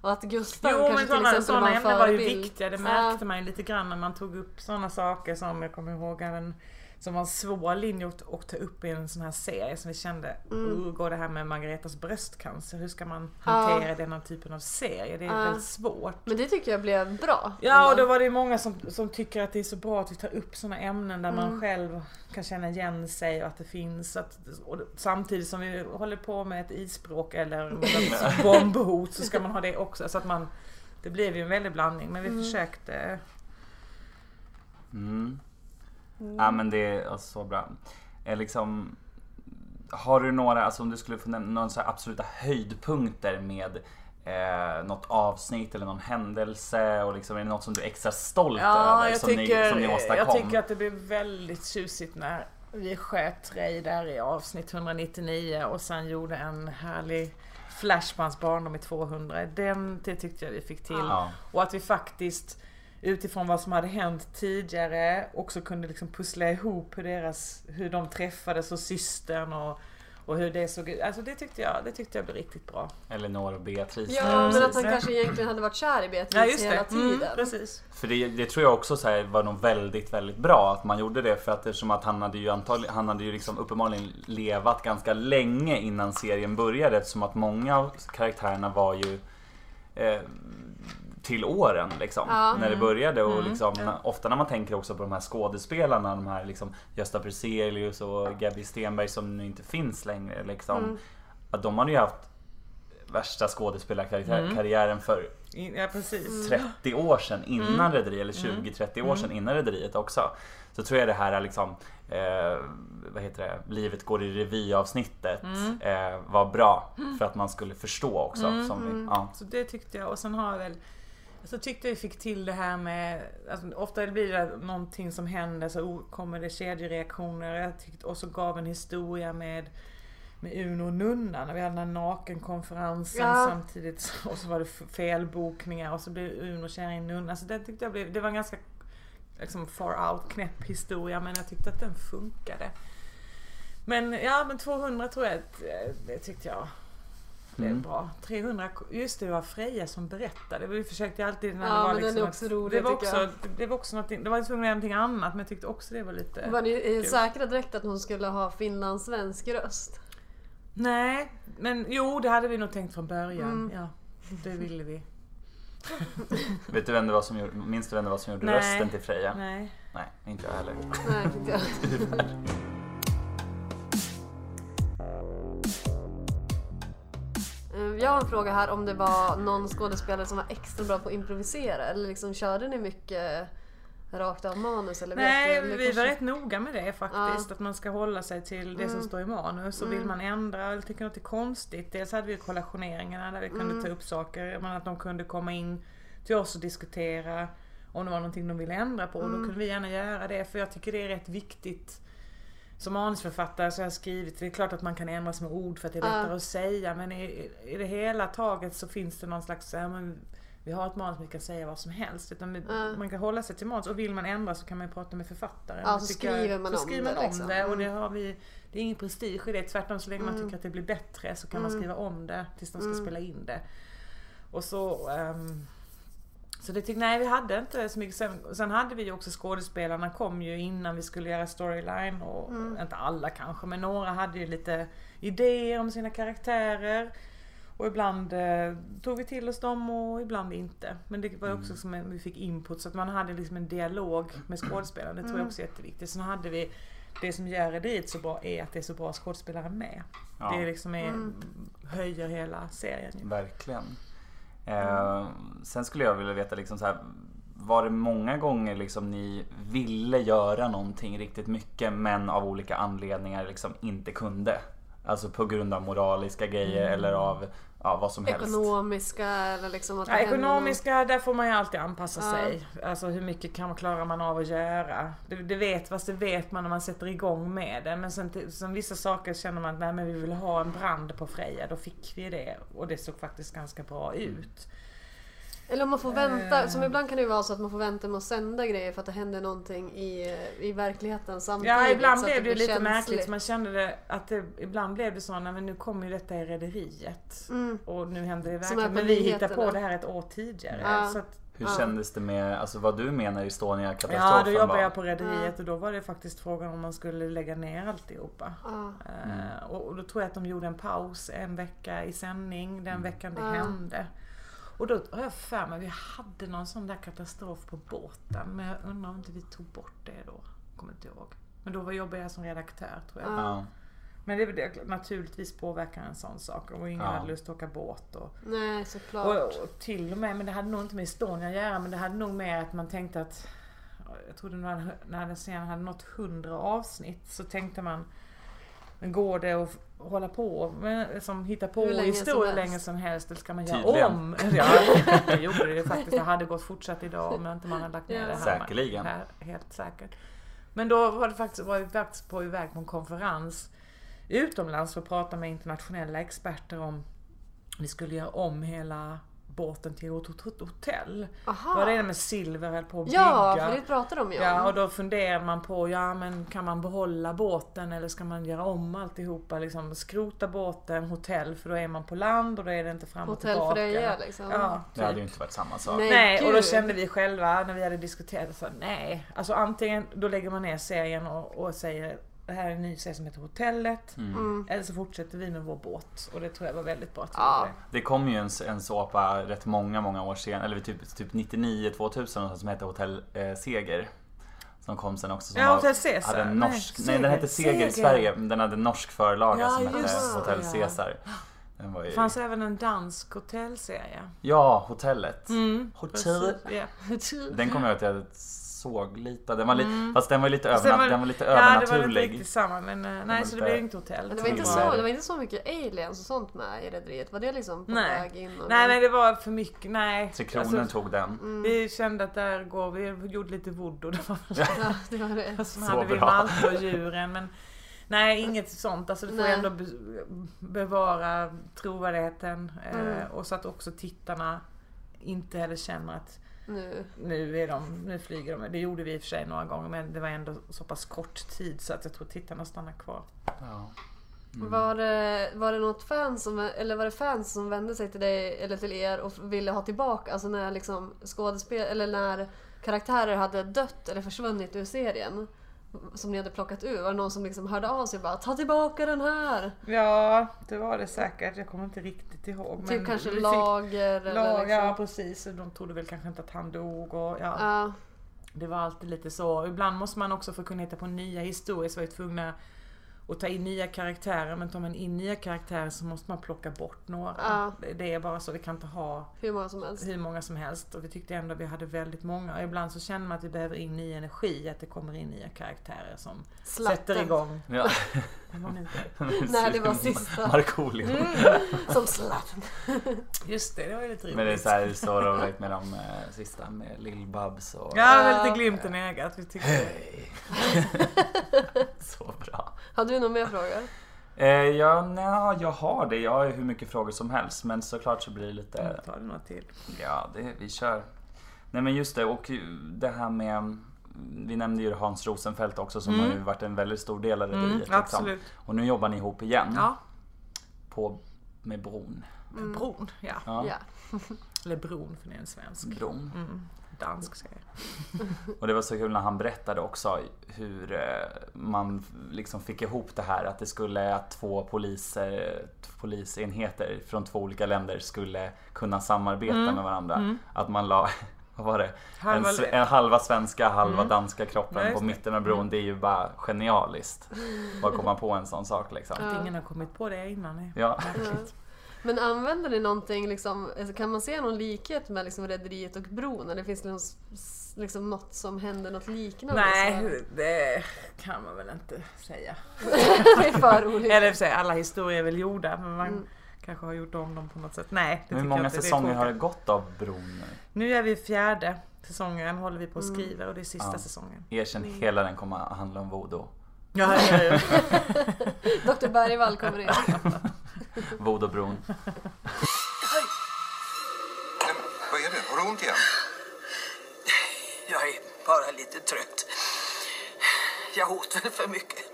Och att Gustav Jo kanske men till sådana, exempel sådana var en ämnen var ju förebild. viktiga, det märkte man ju lite grann när man tog upp sådana saker som jag kommer ihåg även som var en svår linje att, att ta upp i en sån här serie som vi kände, Mm. hur går det här med Margaretas bröstcancer? Hur ska man hantera den här typen av serie? Det är Ja. väldigt svårt. Men det tycker jag blev bra. Ja och då var det ju många som, som tycker att det är så bra att vi tar upp sådana ämnen där Mm. man själv kan känna igen sig och att det finns. Att, och samtidigt som vi håller på med ett isspråk eller <laughs> bombhot så ska man ha det också. Så att man, det blev ju en väldig blandning men vi Mm. försökte. Mm. Ja men det är så bra. Eh, liksom, har du några, alltså om du skulle få nämna några absoluta höjdpunkter med eh, något avsnitt eller någon händelse och liksom är det något som du är extra stolt Ja, över jag som, ni, som ni tycker, åstadkom? jag tycker att det blev väldigt tjusigt när vi sköt Ray där i avsnitt 199 och sen gjorde en härlig flash på hans barndom i 200. Den, det tyckte jag vi fick till. Ja. Och att vi faktiskt utifrån vad som hade hänt tidigare också kunde liksom pussla ihop hur, deras, hur de träffades och systern och, och hur det såg ut. Alltså det tyckte jag, det tyckte jag blev riktigt bra. Elinor och Beatrice. Ja, Mm, men att han kanske egentligen hade varit kär i Beatrice hela tiden. Mm, precis. För det, det tror jag också så här, var nog väldigt, väldigt bra att man gjorde det för att eftersom att han hade ju antagligen, han hade ju liksom uppenbarligen levat ganska länge innan serien började eftersom att många av karaktärerna var ju eh, till åren liksom Ja. när det började och Mm, liksom ofta när man tänker också på de här skådespelarna, de här liksom Gösta Bruzelius och Gabby Stenberg som nu inte finns längre liksom. Mm. att de hade ju haft värsta skådespelarkarriären för In- Ja precis. 30 år sedan innan Mm. Rederiet, eller 20-30 år sedan innan Rederiet också. Så tror jag det här är liksom, eh, vad heter det, Livet går i revy avsnittet Mm. eh, var bra för att man skulle förstå också. Som vi, ja. Så det tyckte jag och sen har jag väl så tyckte vi fick till det här med, alltså, ofta blir det någonting som händer så kommer det kedjereaktioner. Jag tyckte, och så gav en historia med, med Uno och Nunna när vi hade den här nakenkonferensen Ja. samtidigt. Och så var det felbokningar och så blev Uno kär i en nunna. Så det tyckte jag blev, det var en ganska liksom far out knäpp historia men jag tyckte att den funkade. Men ja men 200 tror jag, det tyckte jag blev Mm. bra. 300, just det, det var Freja som berättade. Vi försökte alltid när Ja, det var men den liksom är också ett- rolig, det var också, jag. det var också någonting, det var tvungen att göra någonting annat men jag tyckte också det var lite... Var ni eh, Kul. säkra direkt att hon skulle ha finlandssvensk röst? Nej, men jo det hade vi nog tänkt från början. Mm. Ja, det ville vi. <laughs> Vet du vem det var som gjorde, minns du vem det var som gjorde Nej. rösten till Freja? Nej. Nej, inte jag heller. Nej, inte jag. <laughs> Jag har en fråga här om det var någon skådespelare som var extra bra på att improvisera eller liksom körde ni mycket rakt av manus? Eller vet Nej, du, eller vi kanske- var rätt noga med det faktiskt. Ja. Att man ska hålla sig till det som Mm. står i manus. Och vill man ändra eller tycker något är konstigt. Dels hade vi kollationeringarna där vi kunde Mm. ta upp saker. Men att de kunde komma in till oss och diskutera om det var någonting de ville ändra på. Mm. Då kunde vi gärna göra det. För jag tycker det är rätt viktigt. Som manusförfattare så har jag skrivit, det är klart att man kan ändra små ord för att det är Ja. lättare att säga. Men i, i det hela taget så finns det någon slags, ja, men vi har ett manus, vi kan säga vad som helst. Utan vi, Ja. Man kan hålla sig till manus och vill man ändra så kan man ju prata med författaren. Ja, Det så skriver man så om skriver det, man om liksom. det. Och det, Mm. har vi, det är ingen prestige i det. Tvärtom så länge man Mm. tycker att det blir bättre så kan man Mm. skriva om det tills de ska Mm. spela in det. Och så ehm, så det tyckte, nej vi hade inte så mycket. Sen, sen hade vi ju också skådespelarna kom ju innan vi skulle göra storyline och Mm. inte alla kanske men några hade ju lite idéer om sina karaktärer. Och ibland eh, tog vi till oss dem och ibland inte. Men det var också som en, vi fick input så att man hade liksom en dialog med skådespelarna. Det tror jag Mm. också är jätteviktigt. Sen hade vi det som gör Rederiet så bra är att det är så bra skådespelare med. Ja, Det liksom är, Mm. höjer hela serien ju. verkligen. Eh, sen skulle jag vilja veta liksom så här, var det många gånger liksom ni ville göra någonting riktigt mycket men av olika anledningar liksom inte kunde? Alltså på grund av moraliska grejer Mm. eller av ja, vad som helst. Ekonomiska eller liksom att det Ja, ekonomiska, där får man ju alltid anpassa Ja. sig. Alltså hur mycket kan, klarar man av att göra? Det, det vet, fast det vet man när man sätter igång med det. Men sen som vissa saker känner man att nej, men vi vill ha en brand på Freja. Då fick vi det. Och det såg faktiskt ganska bra ut. Eller om man får vänta, Eh. som ibland kan det ju vara så att man får vänta med att sända grejer för att det händer någonting i, i verkligheten samtidigt. Ja, ibland så att blev det blir lite märkligt. känsligt. Man kände det, att det, ibland blev det så, nej men nu kommer ju detta i Rederiet. Mm. Och nu händer det verkligen. Men vi hittar på det här ett år tidigare. Ja. Så att, Hur Ja. kändes det med, alltså vad du menar Estonia-katastrofen ja, då jobbade var? jag på Rederiet och då var det faktiskt frågan om man skulle lägga ner alltihopa. Ja. Eh, och, och då tror jag att de gjorde en paus en vecka i sändning den veckan det Ja. hände. Och då har jag för mig, vi hade någon sån där katastrof på båten. Men jag undrar om inte vi tog bort det då. Kommer inte ihåg. Men då var jobbade jag som redaktör tror jag. Ja. Men det, det naturligtvis påverkar en sån sak. Och ingen Ja. hade lust att åka båt. Och, Nej, såklart. och, och till och med, men det hade nog inte med Estonia att göra. Men det hade nog med att man tänkte att jag trodde när, när den serien hade nått 100 avsnitt så tänkte man men går det att hålla på med, som hitta på Hur länge som historier helst. länge som helst eller ska man göra Tydligen. om? Ja, det gjorde det faktiskt. Det hade gått fortsatt idag om inte man hade lagt ner Ja. det här. Säkerligen. Här, helt säkert. Men då var det faktiskt, var faktiskt på iväg på en konferens utomlands för att prata med internationella experter om vi skulle göra om hela båten till ett hot- hot- hotell. Aha. Var det med Silver höll på att Ja, bygga. för det pratar de ju om. Ja, och då funderar man på, ja men kan man behålla båten eller ska man göra om alltihopa? Liksom skrota båten, hotell, för då är man på land och då är det inte fram och Hotell tillbaka. Freja liksom. Ja, Det hade ju typ. inte varit samma sak. Nej. Nej, och då kände vi själva när vi hade diskuterat så nej. Alltså antingen då lägger man ner serien och, och säger det här är en ny serie som heter Hotellet. Mm. Mm. Eller så fortsätter vi med vår båt. Och det tror jag var väldigt bra att vi Ja. Det kom ju en, en såpa rätt många, många år senare, eller typ, typ 99-2000 någonstans som hette Hotell eh, Seger. Som kom sen också. Som Ja, var- Hotell Caesar. hade en norsk, nej, Seger. den hette Seger i Sverige, men den hade en norsk förlaga Ja, som hette det, Hotell ja. Var ju... Det fanns även en dansk hotellserie. Ja, hotellet. Mm, Hotell. precis, ja. <laughs> Den kommer jag ihåg att jag såg lite. Den var li- Fast den var lite, Fast den var- den var lite Ja, det var inte övernaturlig. riktigt samma men eh, nej var så det lite- blev inte hotell. Men det var, inte Det så, det var inte så mycket aliens och sånt med i Rederiet. Var det liksom på Nej. väg in? Och Nej nej det var för mycket, nej. Tre Kronor Alltså, tog den. Mm. vi kände att där går vi, vi gjorde lite voodoo. Det var <laughs> Ja, det var det. Och så Så hade vi bra. Malte och djuren men Nej inget sånt, alltså du får Nej. ändå be bevara trovärdigheten eh, Mm. och så att också tittarna inte heller känner att Nu. nu, är de, nu flyger de. Det gjorde vi i och för sig några gånger men det var ändå så pass kort tid så att jag tror tittarna stannar kvar. Ja. Mm. Var, det, var det något fans som, eller var det fans som vände sig till dig eller till er och ville ha tillbaka, alltså när liksom skådespel, eller när karaktärer hade dött eller försvunnit ur serien som ni hade plockat ur? Var det någon som liksom hörde av sig och bara ta tillbaka den här? Ja, det var det säkert. Jag kommer inte riktigt ihåg. typ kanske vi fick- lager liksom. Ja precis, de trodde väl kanske inte att han dog och ja. Ja, Det var alltid lite så. Ibland måste man också för att kunna hitta på nya historier så var vi tvungna att ta in nya karaktärer. Men tar man in nya karaktärer så måste man plocka bort några. Ja. Det- är bara så. Vi kan inte ha hur många som helst. hur många som helst. Och vi tyckte ändå att vi hade väldigt många. Och ibland så känner man att vi behöver in ny energi. Att det kommer in nya karaktärer som Slatten. sätter igång. Ja. <laughs> Det var inte. <laughs> Nej, det var sista. Markoolio. Som slatten. <laughs> Just det, det var ju lite roligt. Men det är så, här, så roligt med de eh, sista med Lill-Babs och... Ja, lite glimten i ögat. Vi tyckte Hej! så bra. Hade du några mer frågor? Eh, ja, nja, jag har det. Jag har ju hur mycket frågor som helst. Men såklart så blir det lite... Ta det några till. Ja, det, vi kör. Nej men just det, och det här med... Vi nämnde ju Hans Rosenfeldt också som Mm. har ju varit en väldigt stor del av Mm, rederiet. liksom. absolut. Och nu jobbar ni ihop igen Ja, på, med bron. bron. Ja. Ja, Ja. Eller bron för det är en svensk. bron. Mm. Dansk jag. Och det var så kul när han berättade också hur eh, man liksom fick ihop det här att det skulle att två poliser, polisenheter från två olika länder skulle kunna samarbeta Mm. med varandra. Mm. Att man la, <laughs> vad var det? Halva en, en halva svenska, halva Mm. danska kroppen just på mitten av bron. Det är ju bara genialiskt. Bara komma på en sån sak liksom. Att ingen har kommit på det innan. Ja. Ja. Men använder ni någonting, liksom, alltså, kan man se någon likhet med liksom, Rederiet och bron? Eller finns det någon, liksom, något som händer, något liknande? Nej, det kan man väl inte säga. <laughs> det är för <laughs> roligt. Eller för sig, alla historier är väl gjorda men man Mm. kanske har gjort om dem på något sätt. Nej, det Hur många jag inte. Säsonger har det gått av bron nu? Nu är vi fjärde säsongen, håller vi på och Mm. skriver och det är sista Ja. säsongen. Erkänn, hela den kommer att handla om voodoo. Ja, ja, ja. <laughs> Dr Bergvall kommer in. Voodoo-bron. Men, vad är det? Har du ont igen? Jag är bara lite trött. Jag åt väl för mycket.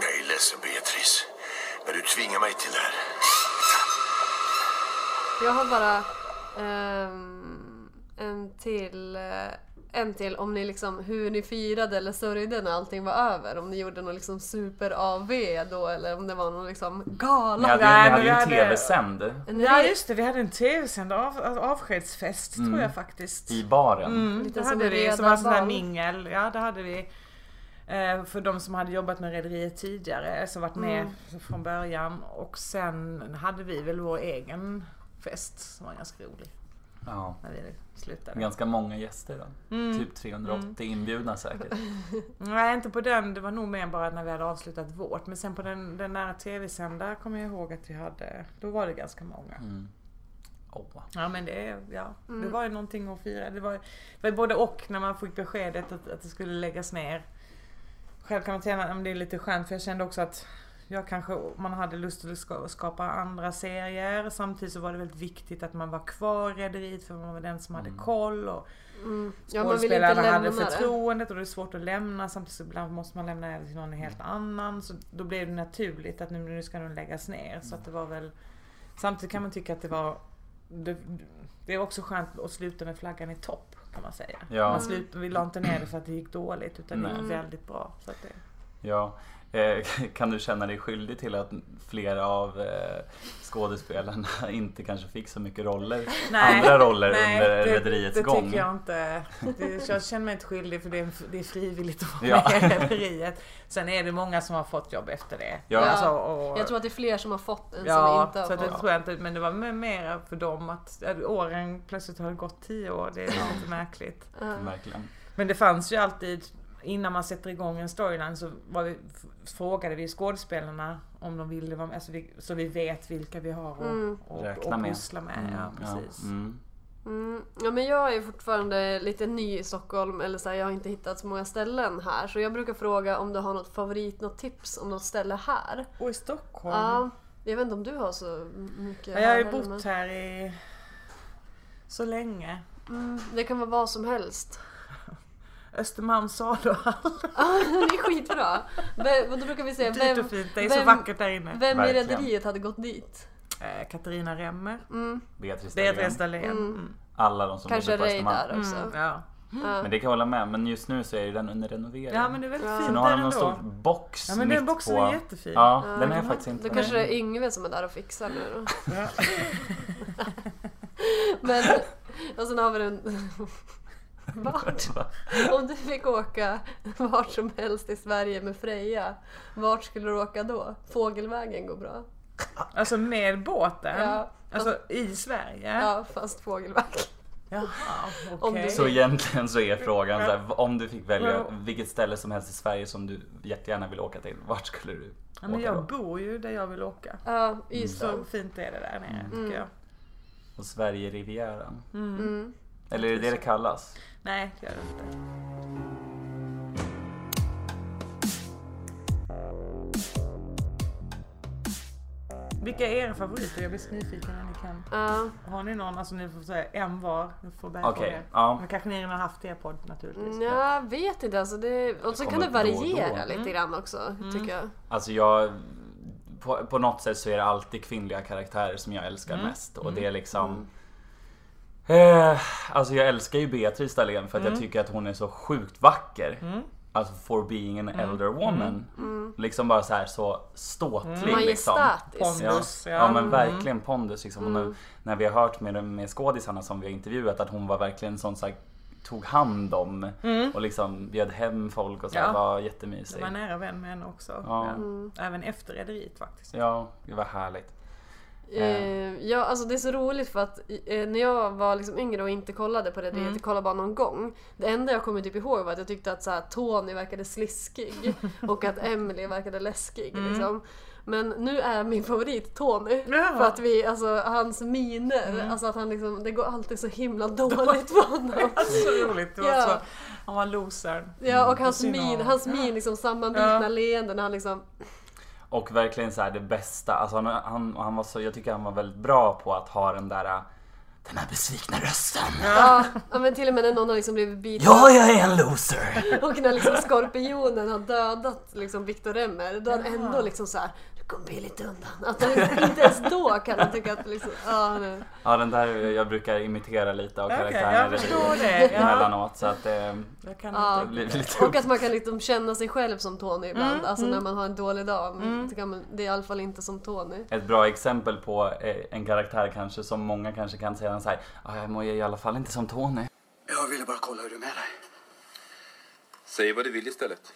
Jag är ledsen, Beatrice. Men du tvingar mig till det här. Jag har bara ehm, en till. eh, en till om ni liksom, hur ni firade eller sörjde när allting var över. Om ni gjorde någon liksom super-AV då eller om det var någon liksom Ni gala. hade, Nej, ni hade ju en hade- tv-sänd ja just det, vi hade en tv-sänd av, avskedsfest Mm. tror jag faktiskt. i baren. Mm, Lite det hade vi, som var en sån här mingel. Ja, det hade vi. Eh, för de som hade jobbat med Rederiet tidigare, som varit med Mm. från början. Och sen hade vi väl vår egen fest som var ganska rolig Ja. när vi slutade. Ganska många gäster då. Mm. Typ 380 inbjudna säkert. <laughs> Nej, inte på den. Det var nog mer bara när vi hade avslutat vårt. Men sen på den, den där tv-sända kommer jag ihåg att vi hade, då var det ganska många. Mm. Åh. Ja men det, ja, det Mm. var ju någonting att fira. Det var, det var både och när man fick beskedet att, att det skulle läggas ner. Själv kan man känna att det är lite skönt för jag kände också att jag kanske, man hade lust att ska- skapa andra serier. Samtidigt så var det väldigt viktigt att man var kvar i Rederiet för man var den som hade koll. Och Mm. Ja, man vill inte skådespelarna hade det. förtroendet och det är svårt att lämna. Samtidigt så ibland måste man lämna över till någon helt annan. Så då blev det naturligt att nu, nu ska den läggas ner. Så att det var väl Samtidigt kan man tycka att det var det, det är också skönt att sluta med flaggan i topp kan man säga. Ja. Man slut, vi la inte ner det för att det gick dåligt utan det Nej. gick väldigt bra. Så att det, Ja, <laughs> Kan du känna dig skyldig till att flera av eh, skådespelarna <laughs> inte kanske fick så mycket roller, andra roller under det, Rederiets det gång? tycker jag inte. Det, jag känner mig inte skyldig för det är, det är frivilligt att vara Ja. med i Rederiet. Sen är det många som har fått jobb efter det. Ja. Alltså, och, Jag tror att det är fler som har fått än som Ja, inte har så fått. det tror jag inte. Men det var mer- för dem att åren plötsligt har det gått tio år. Det är lite märkligt. Verkligen. Men det fanns ju alltid innan man sätter igång en storyline så var vi, frågade vi skådespelarna om de ville vara med. Alltså vi, så vi vet vilka vi har och, och, Räkna och med. pussla med. Mm, Ja, precis. mm. Mm. Ja men jag är fortfarande lite ny i Stockholm eller så här, jag har inte hittat så många ställen här. Så jag brukar fråga om du har något favorit, något tips om något ställe här. Och i Stockholm. Ja, jag vet inte om du har så mycket Ja, jag har ju bott här i så länge. Mm, det kan vara vad som helst. Östermalms saluhall. Ja, det är skitbra. Och då brukar vi säga Dyrt vem, och fint. Det är så vem- vackert där inne. vem i Verkligen. Rederiet hade gått dit? Eh, Katarina Remmer. Beatrice Beatrice Dahlén. Dahlén. Mm. Alla de som Kanske bodde på Ray Östermalm. där också. Mm. Ja. Men det kan jag hålla med, men just nu så är ju den under renovering. ja men det är väldigt Ja. fint så nu där har de någon ändå. stor box Ja men mitt den boxen på... är jättefin. Ja, den är faktiskt inte Då kanske det är Yngve som är där och fixar nu då. Ja. <laughs> Men, och sen har vi den... <laughs> Vart? Om du fick åka vart som helst i Sverige med Freja, vart skulle du åka då? Fågelvägen går bra. Alltså med båten? Ja. Alltså i Sverige? Ja, fast fågelväg. Jaha, du- Så egentligen så är frågan så här, om du fick välja Ja. vilket ställe som helst i Sverige som du jättegärna vill åka till, vart skulle du Ja, men åka jag då? bor ju där jag vill åka. Ja, Ystad. Så fint är det där nere tycker jag. Och Sverige-rivieran? Mm. Eller är det det det kallas? Nej, det gör det inte. Vilka är era favoriter? Jag blir så nyfiken när ni kan. Ja. Har ni någon? Alltså ni får säga en var. Ni får börja det. ja. Men kanske ni redan har haft er podd naturligtvis. Mm, Jag vet inte alltså. Det, och så kan det kommer då då. variera lite grann också, tycker jag. Alltså jag... På, på något sätt så är det alltid kvinnliga karaktärer som jag älskar mest och det är liksom... Eh, alltså jag älskar ju Beatrice Dahlén för att jag tycker att hon är så sjukt vacker. Alltså for being an elder woman. Liksom bara så här så ståtlig liksom. Majestätisk. Ja, Pondus, ja. ja. men verkligen pondus. Liksom. Och nu, när vi har hört med, med skådisarna som vi har intervjuat att hon var verkligen sån så här, tog hand om och liksom bjöd hem folk och så här, Ja. var Jag jättemysig. var nära vän med henne också. Ja. Ja. Även efter rederiet faktiskt. Ja, det var härligt. Eh, ja, alltså det är så roligt för att eh, när jag var liksom yngre och inte kollade på Rederiet, jag kollade bara någon gång. Det enda jag kommer typ ihåg var att jag tyckte att så här, Tony verkade sliskig <laughs> och att Emily verkade läskig. Liksom. Men nu är min favorit Tony. Ja. För att vi, alltså hans miner, alltså att han liksom, det går alltid så himla <laughs> dåligt för honom. <laughs> Så roligt. Det var Ja. så, han var loser. Ja och hans min, hans min liksom sammanbitna Ja. leende när han liksom Och verkligen så här det bästa. Alltså han, han, han var så, jag tycker han var väldigt bra på att ha den där den här besvikna rösten. Ja, ja men till och med när någon har liksom blivit biten Ja, jag är en loser! <laughs> Och när liksom skorpionen har dödat liksom Viktor Remmer, då är han ändå liksom så här. Kommer billigt undan. Att han, inte ens då kan han tycka att liksom, ja, nu. Ja, den där jag brukar imitera lite av Okej, karaktärerna jag förstår det. Emellanåt. Så att eh, Jag kan Ja. blir lite Och att man kan liksom känna sig själv som Tony ibland, Mm, alltså när man har en dålig dag. Kan man, det är i alla fall inte som Tony. Ett bra exempel på eh, en karaktär kanske som många kanske kan säga så här. "Ah, jag mår i alla fall inte som Tony. Jag ville bara kolla hur du är med dig. Säg vad du vill istället.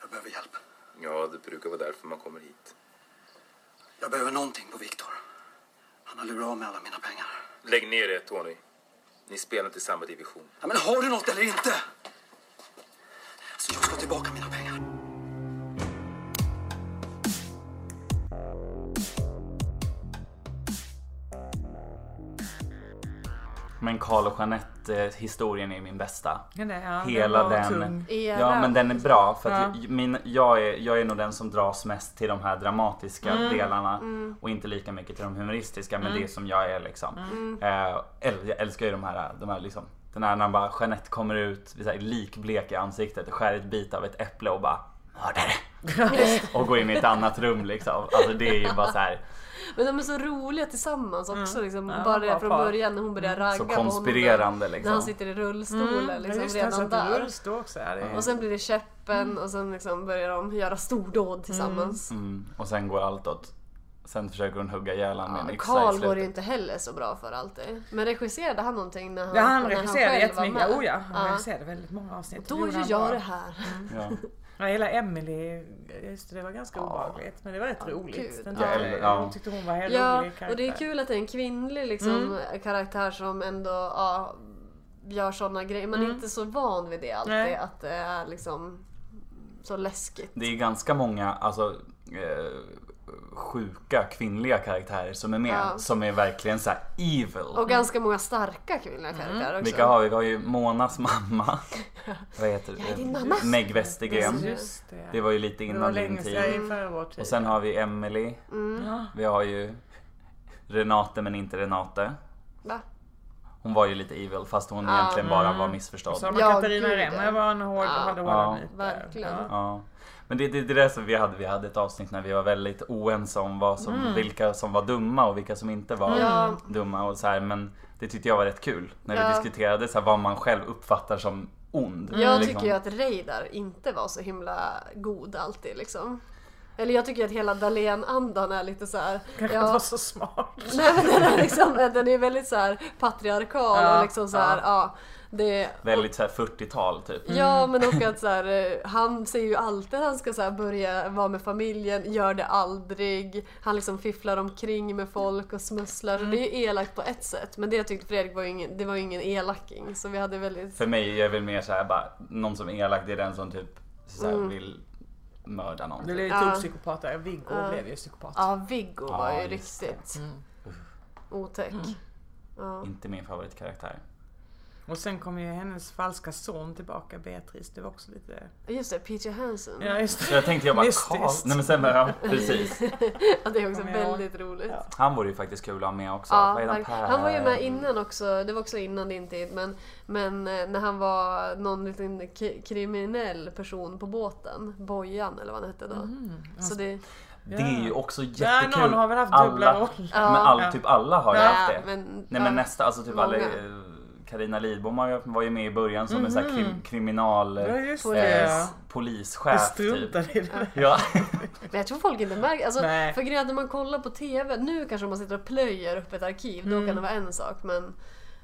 Jag behöver hjälp. Ja, det brukar vara därför man kommer hit. Jag behöver någonting på Viktor. Han har lurat av mig alla mina pengar. Lägg ner det, Tony. Ni spelar inte i samma division. Ja, men har du något eller inte? Så jag ska ha tillbaka mina pengar. Men Carl och Jeanette historien är min bästa. Ja, det- ja, Hela den. Era. Ja men den är bra för att Ja. jag- min, jag, är, jag är nog den som dras mest till de här dramatiska Mm. delarna och inte lika mycket till de humoristiska men det är som jag är liksom. Mm. Äl- jag älskar ju de här, de här liksom den här när bara Jeanette kommer ut så här, likblek i ansiktet och skär ett bit av ett äpple och bara mördare! <laughs> och går in i ett annat rum liksom. Alltså det är ju bara så här. Men de är så roliga tillsammans också. Liksom. Ja, Bara det från början när hon börjar ragga Så på honom. konspirerande När liksom. han sitter i rullstolen Ja, liksom, just han redan där. rullstol också. Ja, det är... Och sen blir det käppen och sen liksom börjar de göra stordåd tillsammans. Mm. Och sen går allt åt. Sen försöker hon hugga ihjäl honom med en Ja, yxa Karl går ju inte heller så bra för alltid. Men regisserade han någonting när han, Ja, han när regisserade själv var jättemycket. med? Oh ja, han Ja. regisserade väldigt många avsnitt. Då gjorde han gör jag det här. Ja. <laughs> Ja, hela Emily, just det, det var ganska obehagligt. Men det var rätt Ja, roligt. kul. Den Ja, tyckte, ja. Jag tyckte hon var en Ja, rolig karaktär. och det är kul att det är en kvinnlig liksom, karaktär som ändå ja, gör sådana grejer. Man är inte så van vid det alltid. Nej. Att det är liksom så läskigt. Det är ganska många, alltså eh, sjuka kvinnliga karaktärer som är med. Ja. Som är verkligen så här evil. Och ganska många starka kvinnliga karaktärer också. Vilka har vi? Vi har ju Monas mamma. <laughs> Vad heter din mamma. Meg Westergren. Just det. Det var ju lite innan din tid. tid. Och sen har vi Emily. Mm. Ja. Vi har ju Renate men inte Renate. Va? Hon var ju lite evil fast hon Ja. egentligen bara var Och missförstådd. så har man Ja, Katarina ja. var en hård, Ja. hade hårda Ja. Men det, det, det där som vi hade, vi hade ett avsnitt när vi var väldigt oense om vad som, vilka som var dumma och vilka som inte var Ja. dumma och så här, men det tyckte jag var rätt kul när Ja. vi diskuterade så här, vad man själv uppfattar som ond. Jag liksom. tycker ju att Reidar inte var så himla god alltid liksom. Eller jag tycker att hela Dahlén-andan är lite så här. Kanske ja, inte var så smart. <laughs> Nej men den är liksom, den är väldigt så här patriarkal Ja, och liksom så här, ja. det, Väldigt så här 40-tal typ. Ja men och att så här, eh, han säger ju alltid att han ska så här börja vara med familjen, gör det aldrig. Han liksom fifflar omkring med folk och smusslar. Så det är ju elakt på ett sätt. Men det jag tyckte Fredrik var ju ingen, det var ju ingen elaking. Så vi hade väldigt... För mig är väl mer så här bara, någon som är elak det är den som typ så Mm. här, vill mörda någon. Det Typ. blev ju Ja. två psykopater. Viggo Ja. blev ju psykopat. Ja Viggo var Ja, ju riktigt Mm. otäck. Ja. Inte min favoritkaraktär. Och sen kom ju hennes falska son tillbaka, Beatrice. Det var också lite... Just det, Peter Hansen. Ja, just det. jag tänkte jag bara. Karl. Nej men sen bara, ja precis. <laughs> Ja, det är också väldigt roligt. Ja. Han vore ju faktiskt kul att ha med också. Ja, han var ju med innan också, det var också innan din tid, men, men eh, när han var någon liten kriminell person på båten, Bojan eller vad han hette då. Så det, Det är ju också Ja, jättekul. någon har väl haft dubbla alla, roller. Ja. Men all, Ja. typ alla har ju Ja, haft det. men- Nej men ja. nästa, alltså typ alla, Carina Lidbom var ju med i början som en sån här krim, kriminal Ja, just Polis. det. eh, Ja. Jag polischef typ. i det. Ja. <laughs> Men jag tror folk inte märker, alltså, Nej. för grejen när man kollar på TV, nu kanske man sitter och plöjer upp ett arkiv, då Mm. kan det vara en sak men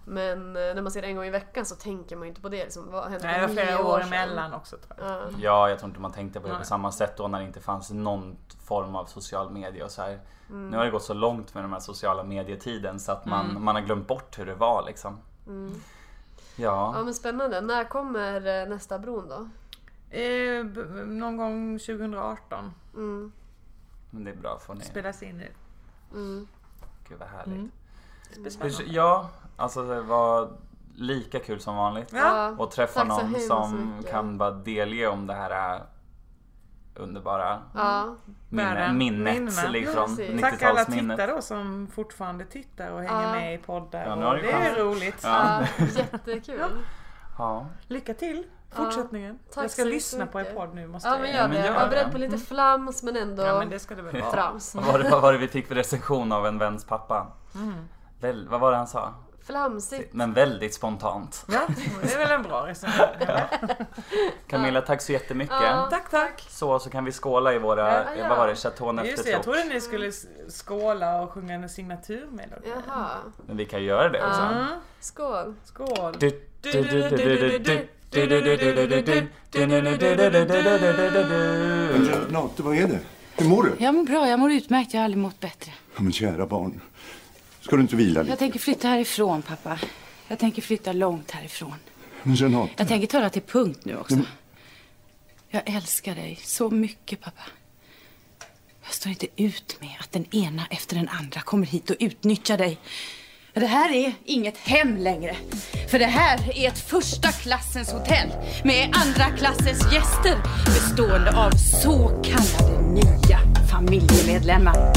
men eh, när man ser det en gång i veckan så tänker man ju inte på det. Liksom, vad hände Nej, det för var flera år sedan? emellan också tror jag. Ja. ja, jag tror inte man tänkte på det på Nej. samma sätt då när det inte fanns någon form av social media och så här. Mm. Nu har det gått så långt med de här sociala medietiden så att man, Mm. man har glömt bort hur det var liksom. Mm. Ja. ja men spännande. När kommer eh, nästa bron då? Eh, någon gång 2018 Mm. Men det är bra får ni. spelas in nu. Mm. Gud vad härligt. Mm. Hur-. Ja, alltså det var lika kul som vanligt. Ja. Och träffa Tack någon som kan bara delge om det här underbara Ja. minne, minnet liksom. Precis. Tack alla 90-talsminnet. tittare då som fortfarande tittar och hänger Ja. med i poddar. Ja, ni det är roligt. Ja. Ja, <laughs> jättekul. Ja. Lycka till fortsättningen. Tack jag ska lyssna på er podd nu. Måste Ja jag men gör men det. gör Var det. beredd på lite flams men ändå Ja men det ska det väl vara. trams. Vad var, det, vad var det vi fick för recension av en väns pappa? Mm. Väl, vad var det han sa? Flamsigt. Men väldigt spontant. Ja, det är väl en bra recension. Ja. Camilla, tack så jättemycket. Ja, tack, tack. Så, så kan vi skåla i våra, ja, ja. vad var det, Chateau Just det, jag trodde ni skulle skåla och sjunga en signaturmelodi. Jaha. Men vi kan göra det också. Mm. Skål. Skål. Nato, vad är det? Hur mår du? Jag mår bra, jag mår utmärkt. Jag har aldrig mått bättre. Ja, men kära barn. Ska du inte vila lite? Jag tänker flytta härifrån, pappa. Jag tänker flytta långt härifrån. Men Renate. Jag tänker ta det till punkt nu också. Jag älskar dig så mycket, pappa. Jag står inte ut med att den ena efter den andra kommer hit och utnyttjar dig. Det här är inget hem längre. För det här är ett första klassens hotell med andra klassens gäster bestående av så kallade nya familjemedlemmar.